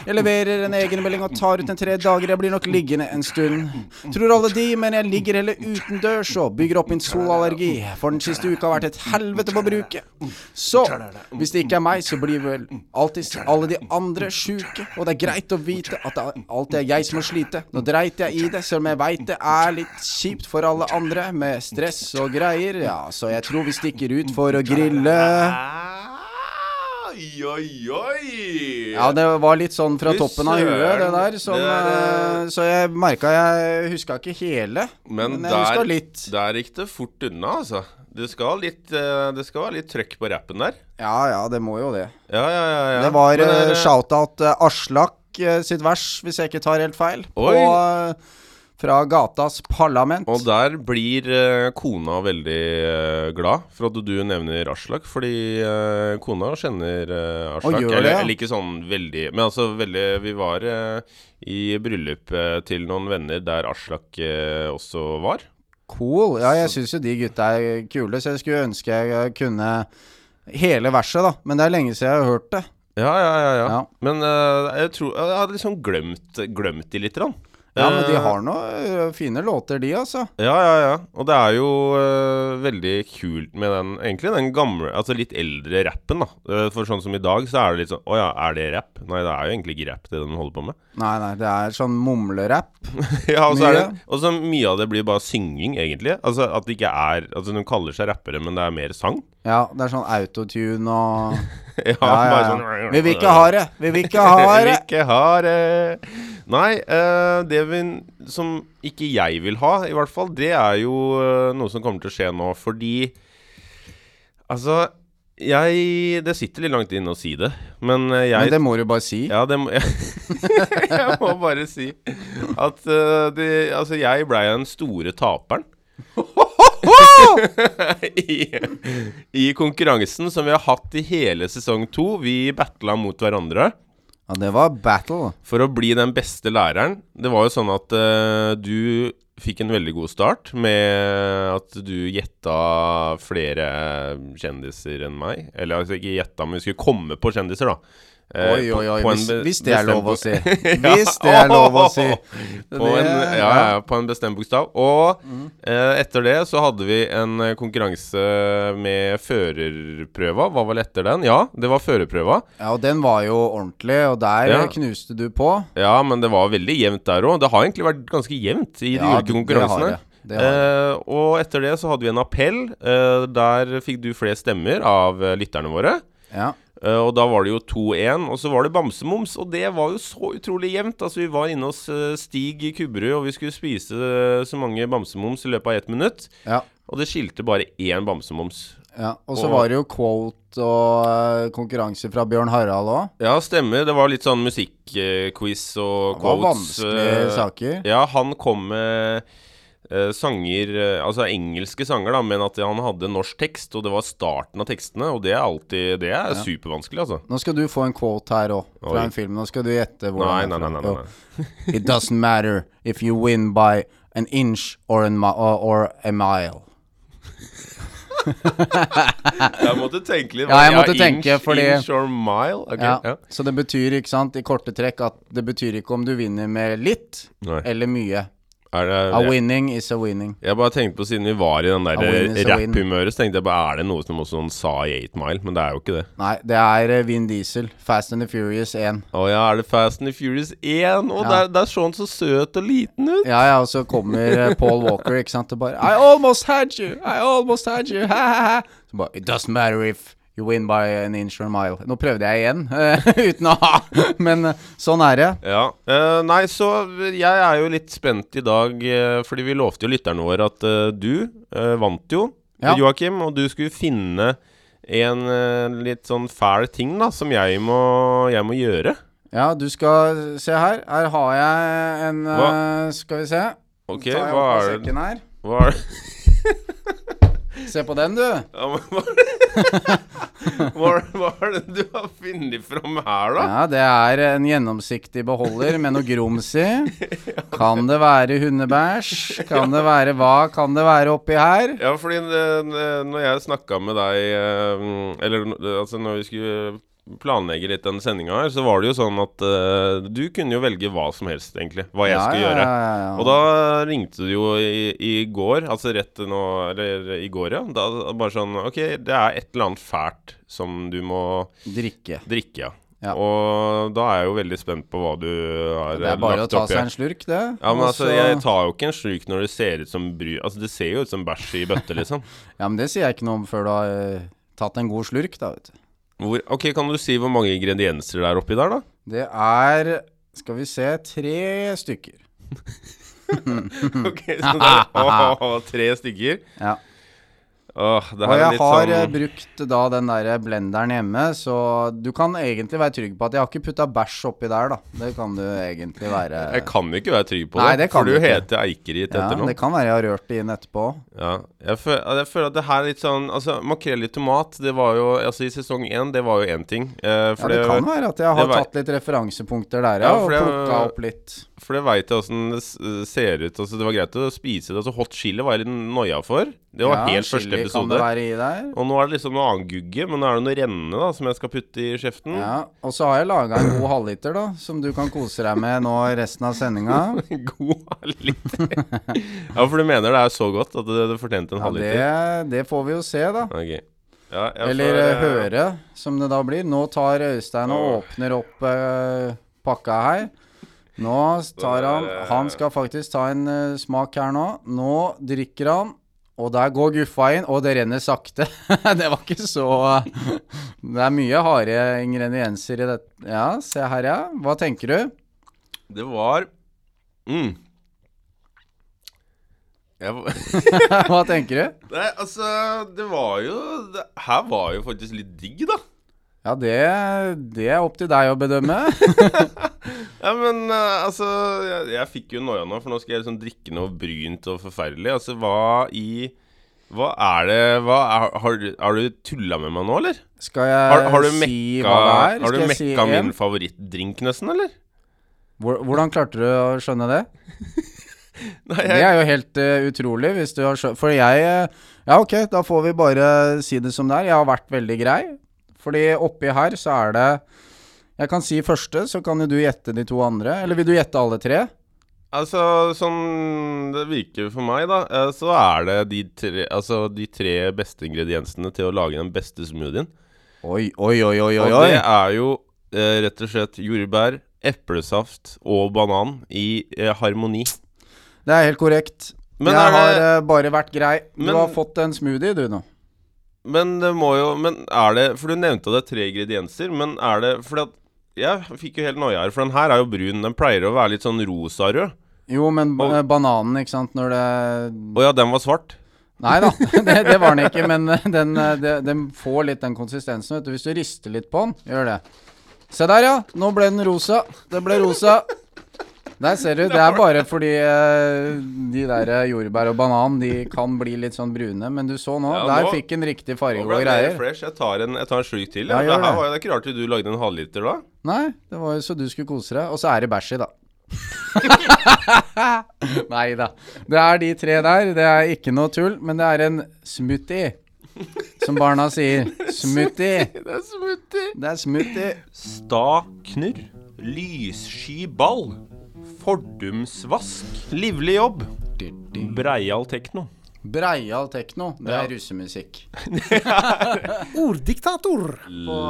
Jeg leverer en egenmelding og tar ut en tre dager, jeg blir nok liggende en stund. Tror alle de, men jeg ligger heller utendørs og bygger opp min solallergi. For den siste uka har vært et helvete på bruket. Så, hvis det ikke er meg, så blir vel alltid alle de andre sjuke. Og det er greit å vite at det alltid er jeg som må slite. Nå dreit jeg i det, selv om jeg veit det er litt kjipt for alle andre med stress og greier. Ja, så jeg tror vi stikker ut for å grille. Oi, oi, oi! Ja, det var litt sånn fra toppen av huet, det der. Som, Det er, eh, så jeg merka jeg huska ikke hele. Men, Men jeg huska litt. der gikk det fort unna, altså. Det skal, litt, eh, det skal være litt trøkk på rappen der. Ja ja, det må jo det. Ja, ja, ja. ja. Det var uh, shout-out uh, Aslak uh, sitt vers, hvis jeg ikke tar helt feil. Oi. Eh, fra gatas parlament. Og der blir kona veldig glad for at du nevner Aslak, fordi kona kjenner Aslak. gjør det, eller, eller ikke sånn veldig Men altså veldig Vi var i bryllupet til noen venner der Aslak også var. Cool. Ja, jeg syns jo de gutta er kule, så jeg skulle ønske jeg eh, kunne hele verset, da. Men det er lenge siden jeg har hørt det. Ja, ja, ja. ja. Ja. Men uh, jeg tror Jeg hadde liksom glemt, glemt de litt. Grann. Ja, men de Eh, har noe eh, fine låter, de, altså. Ja, ja, ja. Og det er jo uh, veldig kult med den Egentlig den gamle, altså litt eldre rappen, da. For sånn som i dag, så er det litt sånn Å ja, er det rapp? Nei, det er jo egentlig ikke rapp, det den holder på med. Nei, nei, det er sånn mumlerapp. ja, og så er det Og så mye av det blir bare synging, egentlig. Altså at det ikke er Altså de kaller seg rappere, men det er mer sang. Ja, det er sånn autotune og ja, Ja, ja, ja. sånn Vi vil ikke ha det! Vi vil ikke ha det! Vi vil ikke ha det. Nei, eh, det vi, som ikke jeg vil ha, i hvert fall, det er jo eh, noe som kommer til å skje nå. Fordi Altså, jeg Det sitter litt langt inne å si det, men eh, jeg Men det må du bare si. ja, det må Jeg må bare si at det, Altså, jeg blei den store taperen. I, I konkurransen som vi har hatt i hele sesong to. Vi battla mot hverandre Ja, det var battle. for å bli den beste læreren. Det var jo sånn at uh, du fikk en veldig god start med at du gjetta flere kjendiser enn meg. Eller altså ikke gjetta, men vi skulle komme på kjendiser, da. Eh, Oi, oi, oi. Hvis, hvis det er lov å si. Hvis det er lov å si. På en, ja, ja, på en bestemt bokstav. Og eh, etter det så hadde vi en eh, konkurranse med førerprøva. Var vel etter den? Ja, det var førerprøva. Ja, og den var jo ordentlig, og der Ja. knuste du på. Ja, men det var veldig jevnt der òg. Det har egentlig vært ganske jevnt i de Ja, ulike det- det konkurransene. har det. Det har jeg. Eh, og etter det så hadde vi en appell. Eh, der fikk du flest stemmer av eh, lytterne våre. Ja. Eh, og da var det jo 2-1, og så var det bamsemums. Og det var jo så utrolig jevnt. Altså, vi var inne hos eh, Stig i Kubberud, og vi skulle spise eh, så mange bamsemums i løpet av ett minutt. Ja. Og det skilte bare én bamsemums. ja. Og så var det jo quote og konkurranse fra Bjørn Harald òg. Ja, stemmer. Det var litt sånn musikkquiz og Det var quotes. vanskelige saker. Ja, han kom med sanger eh, Altså engelske sanger, da, men at han hadde norsk tekst, og det var starten av tekstene, og det er alltid Det er Ja. supervanskelig, altså. Nå skal du få en quote her òg, fra Oi. en film. Nå skal du gjette hvordan nei, nei. nei, nei, nei. It doesn't matter if you win by an inch or, an or, a mile. Jeg måtte tenke litt. Ja, jeg måtte inch, tenke, fordi- Inch or mile? Okay, Ja. ja. Så det betyr, ikke sant, i korte trekk at det betyr ikke om du vinner med litt Nei. eller mye. Er det, A winning is a winning. jeg bare tenkte på siden vi var i den der rap-humøret, så tenkte jeg bare Er det noe som også han sa i 8 Mile? Men det er jo ikke det. Nei, det er eh, Vin Diesel. Fast and the Furious 1. Å ja, er det Fast and the Furious 1? Og Ja. der, der så han så søt og liten ut. Ja, ja, og så kommer eh, Paul Walker, ikke sant, og bare I almost had you! I almost had you! Ha, ha, ha. Så bare It doesn't matter if you win by an inch or a mile. Nå prøvde jeg igjen, uh, uten å ha Men uh, sånn er det. Ja. Uh, nei, så jeg er jo litt spent i dag, fordi vi lovte jo lytterne våre at du vant jo, Ja. Joakim, og du skulle finne en litt sånn fæl ting da, som jeg må, jeg må gjøre. Ja, du skal se her. Her har jeg en Skal vi se. Ok, hva er det. Hva er det? Se på den, du. Ja, men hva, hva, er- det du har funnet fram her, da? Ja, det er en gjennomsiktig beholder med noe grums i. Kan det være hundebæsj? Kan det være hva kan det være oppi her? Ja, fordi eh, når jeg snakka med deg eh, Eller altså når vi skulle planlegge litt den sendinga her, så var det jo sånn at uh, du kunne jo velge hva som helst, egentlig. Hva jeg Ja, skulle ja, gjøre. ja. Og da ringte du jo i, i går, altså rett nå Eller i går, ja. Da bare sånn OK, det er et eller annet fælt som du må Drikke. drikke, ja. Ja. Og da er jeg jo veldig spent på hva du har Det er bare å ta seg en slurk, det. Ja, men altså, jeg tar jo ikke en slurk når det ser ut som bry... Altså, det ser jo ut som bæsj i bøtte, liksom. Ja, men det sier jeg ikke noe om før du har eh, tatt en god slurk, da, vet du. Hvor, ok, Kan du si hvor mange ingredienser det er oppi der, da? Det er Skal vi se tre stykker. Ok, så det er åh, Tre stykker? Ja. Åh, det Og jeg har eh, sånn brukt da den der blenderen hjemme, så du kan egentlig være trygg på at jeg har ikke putta bæsj oppi der, da. Det kan du egentlig være Jeg kan jo ikke være trygg på det, Nei, det, for du du ikke. heter Eikerit Ja, etter noe. det kan være jeg har rørt det inn etterpå. Ja, jeg føler, jeg føler at det her er litt sånn Altså, makrell i tomat, det var jo Altså, i sesong én, det var jo én ting. Eh, Ja, det, det kan være at jeg har tatt litt referansepunkter der, Ja, ja, og plukka opp litt. For det veit jeg åssen det ser ut. Altså, det var greit å spise det. Altså, hot chili var jeg litt noia for. Det var ja, helt første chili episode. Kan det være i der. Og nå er det liksom noe annet gugge, men nå er det noe rennende da som jeg skal putte i kjeften. Ja, og så har jeg laga en god halvliter, da, som du kan kose deg med nå resten av sendinga. God halvliter. ja, for du mener det er så godt at det, det fortjente en Ja, halvliter? det, det får vi jo se, da. Okay. Ja, Eller får, eh, eh, høre, som det da blir. Nå tar Øystein og åpner opp eh, pakka her. Nå tar han Han skal faktisk ta en uh, smak her nå. Nå drikker han, og der går guffa inn, og det renner sakte. det var ikke så Det er mye harde ingredienser i dette. Ja, se her, ja. Hva tenker du? Det var mm. Hva tenker du? Nei, altså Det var jo det, Her var jo faktisk litt digg, da. Ja, det, det er opp til deg å bedømme. Ja, men uh, altså Jeg, jeg fikk jo noia nå, for nå skal jeg liksom drikke noe brynt og forferdelig. Altså, hva i Hva er det hva er, har, du- har du tulla med meg nå, eller? Skal jeg Har, har mekka, si hva det er? har du si mekka en? min favorittdrink, nesten, eller? Hvor- Hvordan klarte du å skjønne det? Nei, Det er jo helt uh, utrolig, hvis du har skjønt For jeg eh, Ja, ok, da får vi bare si det som det er. Jeg har vært veldig grei. Fordi oppi her så er det Jeg kan si første, så kan jo du gjette de to andre. Eller vil du gjette alle tre? altså, sånn det virker for meg, da, eh, så er det de tre, altså, de tre beste ingrediensene til å lage den beste smoothien. Oi, oi, oi, oi, oi. Og det er jo eh, rett og slett jordbær, eplesaft og banan i eh, harmoni. Det er helt korrekt. Men, jeg er har det, eh, bare vært grei. Du Men- har fått en smoothie, du nå. men det må jo Men er det For du nevnte det er tre ingredienser, men er det Fordi at jeg fikk jo helt noia her, for den her er jo brun. Den pleier å være litt sånn rosarød. Jo, men Og- eh, bananen, ikke sant, når det Å ja, den var svart. Nei da, det, det var den ikke, men den, den, eh, den får litt den konsistensen, vet du. Hvis du rister litt på den, gjør det. Se der, ja. Nå ble den rosa. Det ble rosa. Der ser du. Det er bare fordi eh, de der jordbær og banan De kan bli litt sånn brune. Men du så nå, Ja, der nå- fikk en riktig Nå farge ble og det mer greier. fresh. Jeg tar en, jeg tar en slurk til. Ja, Ja, gjør det her det. var jo det er ikke rart du lagde en halvliter da. Nei, det var jo så du skulle kose deg. Og så er det bæsj i, da. Nei da. Det er de tre der. Det er ikke noe tull, men det er en smoothie. Som barna sier. Smoothie. Det er smoothie. Det er smoothie. Sta knurr. Lyssky ball. Fordumsvask. Livlig jobb. Breial tekno. Breial tekno. Det Ja. er russemusikk. Orddiktator.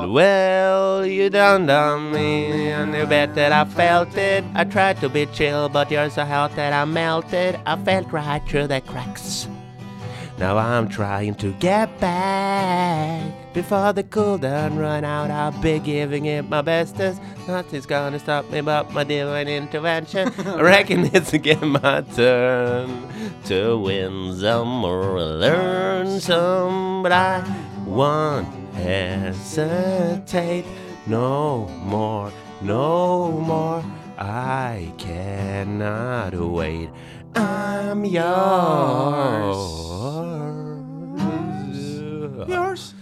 Well, you done done me, and you bet that I felt it. I tried to be chill, but you're so hot that I melted. I felt right through the cracks. Now I'm trying to get back before the cool down run out. I'll be giving it my bestest. Nothing's gonna stop me but my divine intervention. I reckon it's again my turn to win some or learn some, but I won't hesitate no more, no more. I cannot wait. I'm yours. Yours.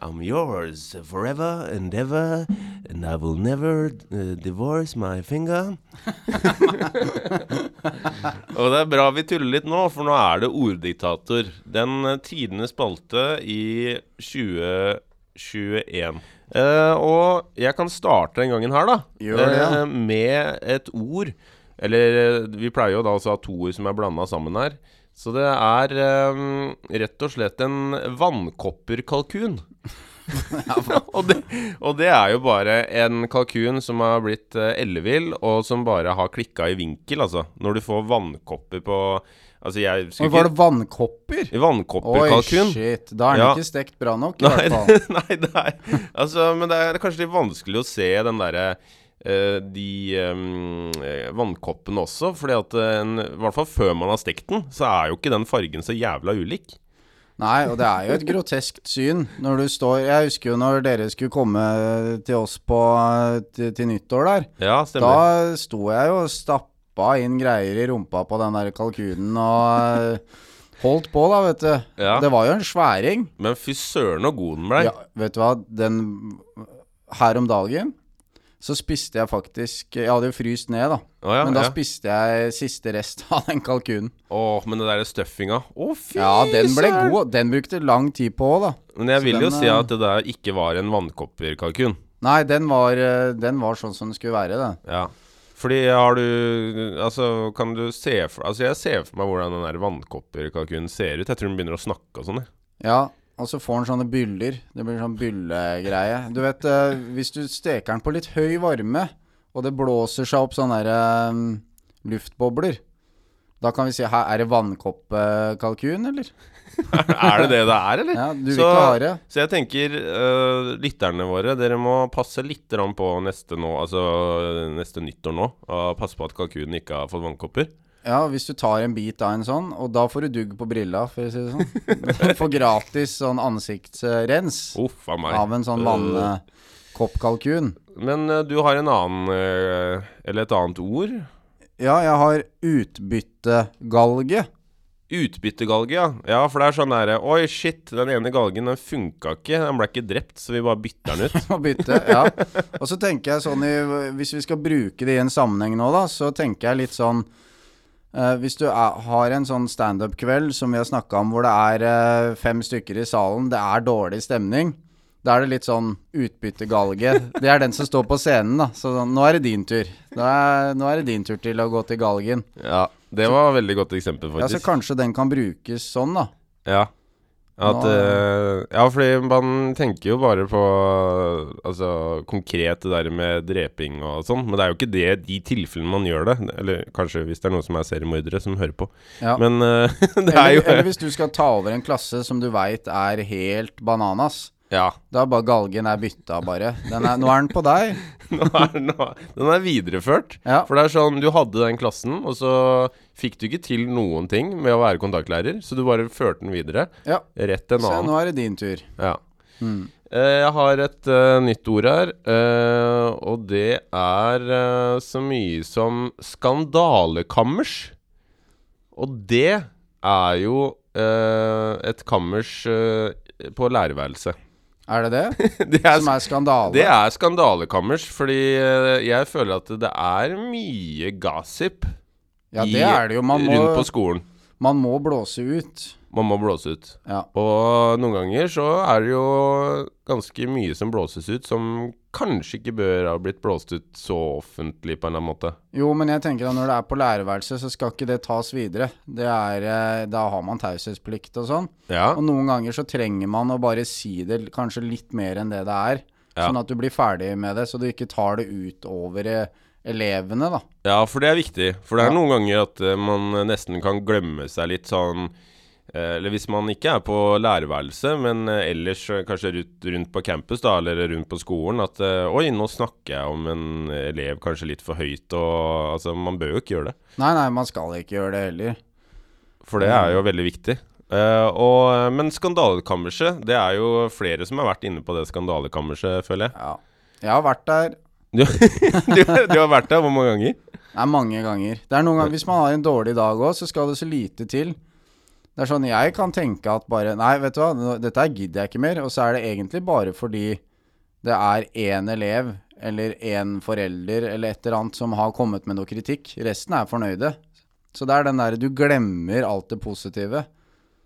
I'm yours forever and ever, and I will never uh, divorce my finger. Og det er bra vi tuller litt nå, for nå er det orddiktator. Den uh, tidenes spalte i 2021. Uh, og jeg kan starte den gangen her, da. Gjør det, ja. uh, med et ord. Eller eh, vi pleier jo da å ha to ord som er blanda sammen her. Så det er um, rett og slett en vannkopperkalkun. og, det, og det er jo bare en kalkun som har blitt uh, ellevill, og som bare har klikka i vinkel, altså. Når du får vannkopper på Altså, jeg skulle var det vannkopper? Vannkopperkalkun. Oi, shit. Da er den Ja. ikke stekt bra nok, i Nei, hvert fall. nei, det er Altså, men det er kanskje litt vanskelig å se den derre eh, de um, eh, vannkoppene også, fordi at eh, en, i hvert fall før man har stekt den, så er jo ikke den fargen så jævla ulik. Nei, og det er jo et groteskt syn når du står Jeg husker jo når dere skulle komme til oss på til, til nyttår der. Ja, stemmer. Da sto jeg jo og stappa inn greier i rumpa på den der kalkunen og eh, holdt på, da, vet du. Ja. Det var jo en sværing. Men fy søren så god den ble. Ja, vet du hva, den Her om dagen så spiste jeg faktisk Jeg hadde jo fryst ned, da. Oh, ja, Men da ja. spiste jeg siste rest av den kalkunen. Åh, men det der stuffinga Å, fy Ja, den ble god. Den brukte lang tid på òg, da. Men jeg Så vil jo si eh, at det der ikke var en vannkopperkalkun. Nei, den var, eh, den var sånn som den skulle være, det. Ja. Fordi har du Altså, kan du se for Altså, jeg ser for meg hvordan den der vannkopperkalkunen ser ut. Jeg tror den begynner å snakke og sånn, jeg. Ja, og så får den sånne byller. Det blir sånn byllegreie. Du vet, eh, hvis du steker den på litt høy varme, og det blåser seg opp sånne der, um, luftbobler, da kan vi si her, er det vannkoppekalkun, eller? er det det det er, eller? Ja, du vil Så- ikke ha det. Så jeg tenker, uh, lytterne våre, dere må passe litt på neste nå, altså neste nyttår nå. Og passe på at kalkunen ikke har fått vannkopper. Ja, hvis du tar en bit av en sånn, og da får du dugg på brilla, for å si det sånn. Du får gratis sånn ansiktsrens Uff av, meg. av en sånn vannkoppkalkun. Men øh, du har en annen øh, Eller et annet ord? Ja, jeg har utbyttegalge. Utbyttegalge, ja. Ja, for det er sånn derre Oi, shit, den ene galgen den funka ikke. Den ble ikke drept, så vi bare bytter den ut. Bytte, ja. Og så tenker jeg sånn i, Hvis vi skal bruke det i en sammenheng nå, da, så tenker jeg litt sånn eh, Hvis du er, har en sånn standup-kveld som vi har snakka om, hvor det er uh, fem stykker i salen, det er dårlig stemning. Da er det litt sånn utbyttegalge. Det er den som står på scenen, da. Så sånn, nå er det din tur. Er, nå er det din tur til å gå til galgen. Ja, det var et veldig godt eksempel, faktisk. Ja, Så kanskje den kan brukes sånn, da. Ja. At, eh, ja, fordi man tenker jo bare på Altså konkret det der med dreping og sånn, men det er jo ikke det de tilfellene man gjør det. Eller kanskje hvis det er noen som er seriemordere som hører på. Ja. Men uh, det er jo eller hvis du skal ta over en klasse som du veit er helt bananas. Ja. Da er bare galgen er bytta, bare. Den er, nå er den på deg. Nå er, nå, den er videreført. Ja. For det er sånn, du hadde den klassen, og så fikk du ikke til noen ting med å være kontaktlærer, så du bare førte den videre. Ja. Rett til en Se, annen. nå er det din tur. Ja. Mm. Jeg har et uh, nytt ord her, uh, og det er uh, så mye som skandalekammers. Og det er jo et kammers på lærerværelset. Er det det? det, er, Som er skandale? det er skandalekammers, fordi eh, jeg føler at det er mye gossip ja, det er det jo. Man må, rundt på skolen. Man må blåse ut. Man må blåse ut. Ja. Og noen ganger så er det jo ganske mye som blåses ut, som kanskje ikke bør ha blitt blåst ut så offentlig på en eller annen måte. Jo, men jeg tenker at når det er på lærerværelset, så skal ikke det tas videre. Det er, eh, da har man taushetsplikt og sånn. Ja, Og noen ganger så trenger man å bare si det kanskje litt mer enn det det er. Ja. Sånn at du blir ferdig med det, så du ikke tar det ut over eh, elevene, da. ja for det er viktig. For det er Ja. noen ganger at eh, man nesten kan glemme seg litt sånn eh, Eller hvis man ikke er på lærerværelset, men eh, ellers kanskje rundt, på campus da, eller rundt på skolen, at Oi, nå snakker jeg om en elev kanskje litt for høyt, og altså Man bør jo ikke gjøre det. Nei, nei, man skal ikke gjøre det heller. For det er jo veldig viktig. Uh, og, men skandalekammerset, det er jo flere som har vært inne på det skandalekammerset, føler jeg. Ja. Jeg har vært der Du, du, du har vært der hvor mange ganger? Nei, mange ganger. Det er noen ganger Hvis man har en dårlig dag òg, så skal det så lite til. Det er sånn jeg kan tenke at bare Nei, vet du hva, dette gidder jeg ikke mer. Og så er det egentlig bare fordi det er én elev eller én forelder eller et eller annet som har kommet med noe kritikk. Resten er fornøyde. Så det er den derre du glemmer alt det positive.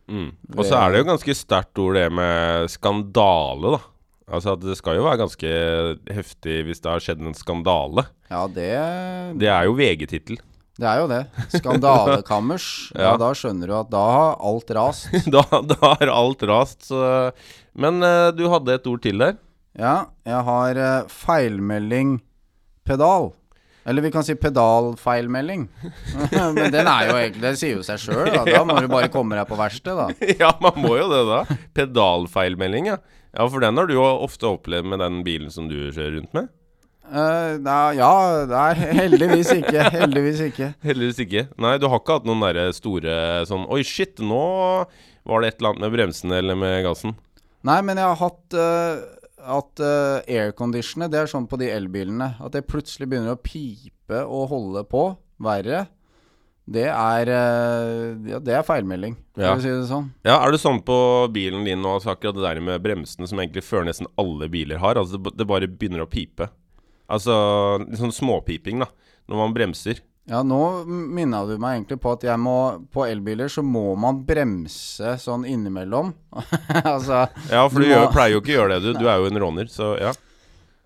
Mm. Og så er det jo ganske sterkt ord, det med skandale, da. Altså at det skal jo være ganske heftig hvis det har skjedd en skandale. Ja, det Det er jo VG-tittel. Det er jo det. Skandalekammers. ja. Ja. da skjønner du at da har alt rast. da, da har alt rast, så Men uh, du hadde et ord til der. Ja, jeg har uh, feilmelding pedal. Eller vi kan si pedalfeilmelding. Men den er jo egentlig Den sier jo seg sjøl, da. Da må du bare komme deg på verkstedet, da. ja, man må jo det, da. Pedalfeilmelding, ja. Ja, for den har du jo ofte opplevd med den bilen som du kjører rundt med. Uh, nei, ja, nei, heldigvis ikke. Heldigvis ikke. Heldigvis ikke. Nei, du har ikke hatt noen derre store sånn Oi, shit, nå var det et eller annet med bremsene eller med gassen. Nei, men jeg har hatt uh, at uh, airconditionet, det er sånn på de elbilene, at det plutselig begynner å pipe og holde på verre. Det er, eh, ja, det er feilmelding, for Ja. å si det sånn. Ja, Er det sånn på bilen din nå, altså akkurat det der med bremsene som egentlig fører nesten alle biler har? Altså det, det bare begynner å pipe. Altså litt sånn småpiping, da. Når man bremser. Ja, nå minna du meg egentlig på at jeg må På elbiler så må man bremse sånn innimellom. altså Ja, for Du du, må- pleier jo ikke å gjøre det, du. Du er jo en råner, så ja.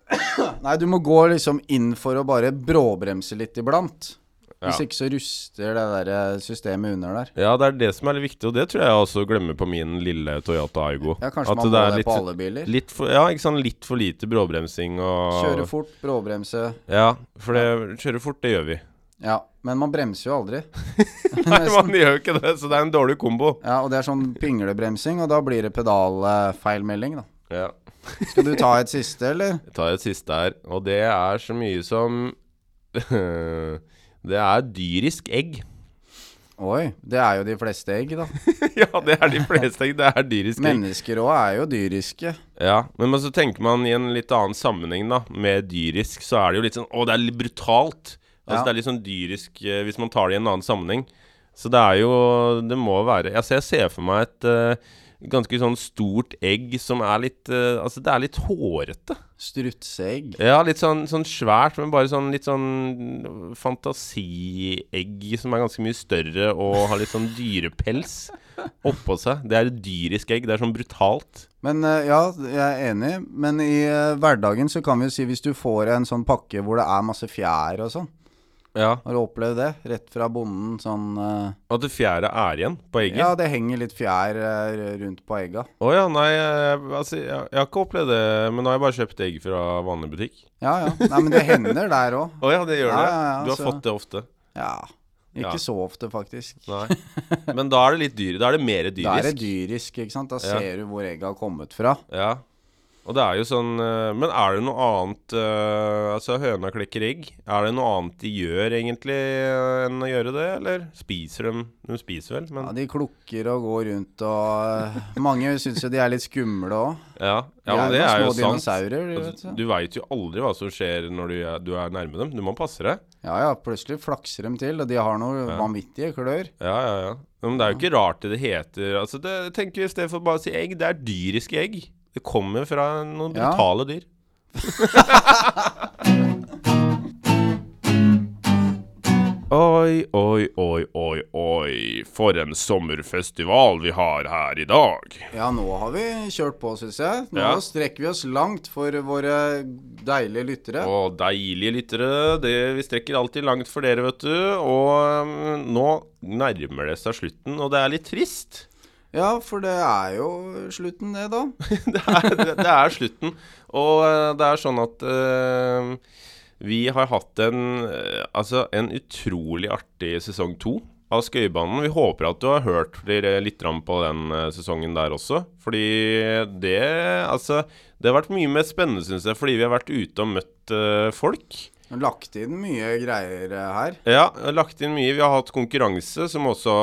Nei, du må gå liksom inn for å bare bråbremse litt iblant. Hvis ikke så ruster det der eh, systemet under der. Ja, det er det som er litt viktig, og det tror jeg også glemmer på min lille Toyota Aygo. Ja, kanskje At man må det litt, på alle biler. litt for, Ja, ikke sant. Litt for lite bråbremsing og Kjøre fort, bråbremse. Ja, for det kjøre fort, det gjør vi. Ja, men man bremser jo aldri. Nei, man gjør jo ikke det, så det er en dårlig kombo. Ja, og det er sånn pinglebremsing, og da blir det pedalfeilmelding, da. Ja. Skal du ta et siste, eller? Jeg tar et siste her, og det er så mye som Det er dyrisk egg. Oi, det er jo de fleste egg, da. ja, det er de fleste egg. Det er dyrisk egg. Mennesker òg er jo dyriske. Ja, men så tenker man i en litt annen sammenheng, da. Med dyrisk, så er det jo litt sånn Å, det er litt brutalt. Altså Ja. Det er litt sånn dyrisk eh, hvis man tar det i en annen sammenheng. Så det er jo Det må være Altså, jeg ser for meg et eh, ganske sånn stort egg som er litt uh, Altså, det er litt hårete. Strutseegg. Ja, litt sånn, sånn svært, men bare sånn litt sånn fantasiegg som er ganske mye større og har litt sånn dyrepels oppå seg. Det er et dyrisk egg. Det er sånn brutalt. Men uh, ja, jeg er enig. Men i uh, hverdagen så kan vi jo si hvis du får en sånn pakke hvor det er masse fjær og sånn, Ja. Har du opplevd det? Rett fra bonden, sånn uh, At det fjæra er igjen på egget? Ja, det henger litt fjær uh, rundt på egga. Å ja, nei, jeg, altså, jeg, jeg har ikke opplevd det, men nå har jeg bare kjøpt egg fra vanlig butikk. Ja ja. Nei, men det hender der òg. Å ja, det gjør Ja, det? ja, ja, du har så- fått det ofte? Ja. Ikke så ofte, faktisk. Nei. Men da er det litt dyr. Da er det mer dyrisk. Da er det dyrisk, ikke sant. Da ser du hvor egget har kommet fra. Ja. Og det er jo sånn eh, Men er det noe annet eh, Altså, høna klekker egg. Er det noe annet de gjør, egentlig, eh, enn å gjøre det, eller? Spiser de De spiser vel, Ja, De klukker og går rundt og Mange syns jo de er litt skumle òg. Ja, ja men det er jo sant. Altså, du. du veit jo aldri hva som skjer når du er, du er nærme dem. Du må passe deg. Ja ja, plutselig flakser de til, og de har noe Ja. vanvittige klør. Ja, ja, ja. Men det er jo ikke rart det heter Altså, det tenker vi i stedet for bare å si egg. Det er dyriske egg. Det kommer fra noen Ja. brutale dyr. Oi, oi, oi, oi, oi. For en sommerfestival vi har her i dag. Ja, nå har vi kjørt på, syns jeg. Nå Ja. strekker vi oss langt for våre deilige lyttere. Å, deilige lyttere. Det, vi strekker alltid langt for dere, vet du. Og um, nå nærmer det seg slutten, og det er litt trist. Ja, for det er jo slutten, det, da. det, er, det, det er slutten. Og eh, det er sånn at uh, vi har hatt en eh, Altså en utrolig artig sesong to av Skøybanen. Vi håper at du har hørt litt på den sesongen der også. Fordi det Altså Det har vært mye mer spennende, syns jeg, fordi vi har vært ute og møtt eh, folk. Lagt inn mye greier eh, her. Ja, lagt inn mye. Vi har hatt konkurranse, som også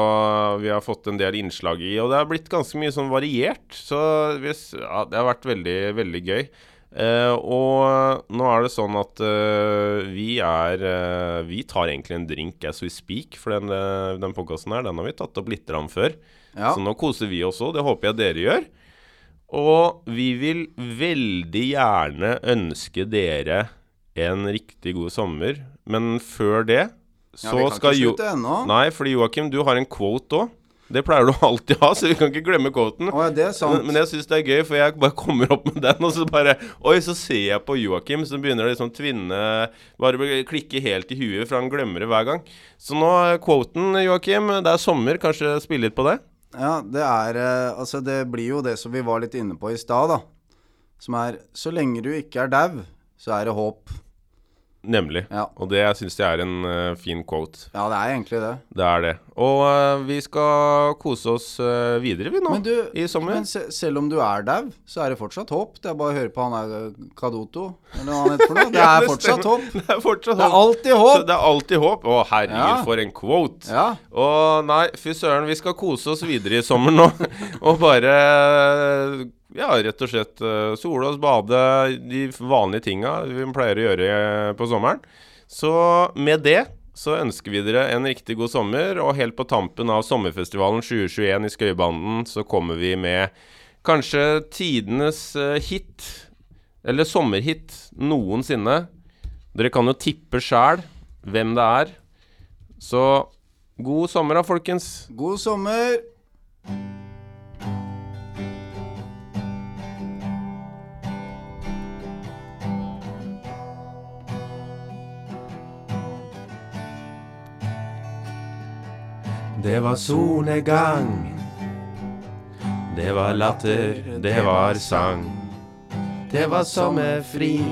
vi har fått en del innslag i. Og det har blitt ganske mye sånn variert. Så vi, ja, det har vært veldig, veldig gøy. Eh, og nå er det sånn at eh, vi er eh, Vi tar egentlig en drink as we speak, for den, uh, den podkasten her, den har vi tatt opp litt før. Ja. Så nå koser vi oss òg. Det håper jeg dere gjør. Og vi vil veldig gjerne ønske dere en riktig god sommer. Men før det så ja, vi kan skal ikke jo slutte ennå. Nei, fordi Joakim, du har en quote òg. Det pleier du alltid ha, så vi kan ikke glemme quoten. Oh, ja, det er sant. Men, men jeg syns det er gøy, for jeg bare kommer opp med den, og så bare Oi, så ser jeg på Joakim, som begynner å liksom tvinne Bare klikke helt i huet, for han glemmer det hver gang. Så nå er quoten, Joakim. Det er sommer, kanskje spille litt på det? Ja, det er eh, Altså, det blir jo det som vi var litt inne på i stad, da. Som er Så lenge du ikke er dau, så er det håp. Nemlig. Ja. Og det syns jeg er en uh, fin quote. Ja, det er egentlig det. Det er det. Og uh, vi skal kose oss uh, videre, vi nå. Men du, I sommer. men se, selv om du er dau, så er det fortsatt håp. Det er bare å høre på han der Kadoto, eller hva han heter for noe. Det er fortsatt håp. Det er fortsatt Det er håp. alltid Så håp. det er alltid håp. Å, herregud, Ja. for en quote. Ja. Og nei, fy søren, vi skal kose oss videre i sommer nå. og bare ja, rett og slett uh, sole oss, bade, de vanlige tinga vi pleier å gjøre eh, på sommeren. Så med det så ønsker vi dere en riktig god sommer, og helt på tampen av sommerfestivalen 2021 i Skøybanden så kommer vi med kanskje tidenes eh, hit, eller sommerhit, noensinne. Dere kan jo tippe sjæl hvem det er. Så god sommer da, folkens. God sommer. Det var solnedgang. Det var latter, det var sang. Det var sommerfri.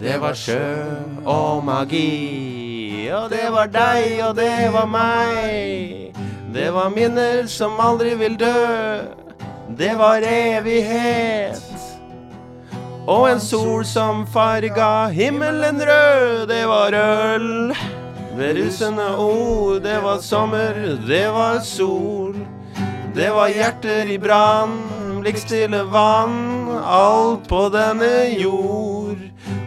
Det var sjø og magi. Og det var deg, og det var meg. Det var minner som aldri vil dø. Det var evighet. Og en sol som farga himmelen rød. Det var øl ved rusende ord. Det var sommer, det var sol. Det var hjerter i brann, blikkstille vann. Alt på denne jord.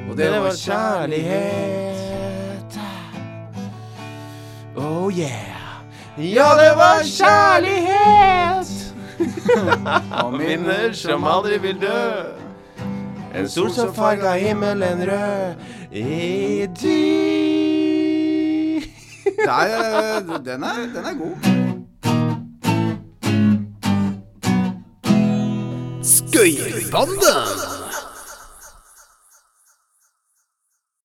Og det var kjærlighet. Oh yeah. Ja, det var kjærlighet. Og minner som aldri vil dø. En sol som farga himmelen rød i dy. Er, eh, den, er, den er god. Skøyerbanden!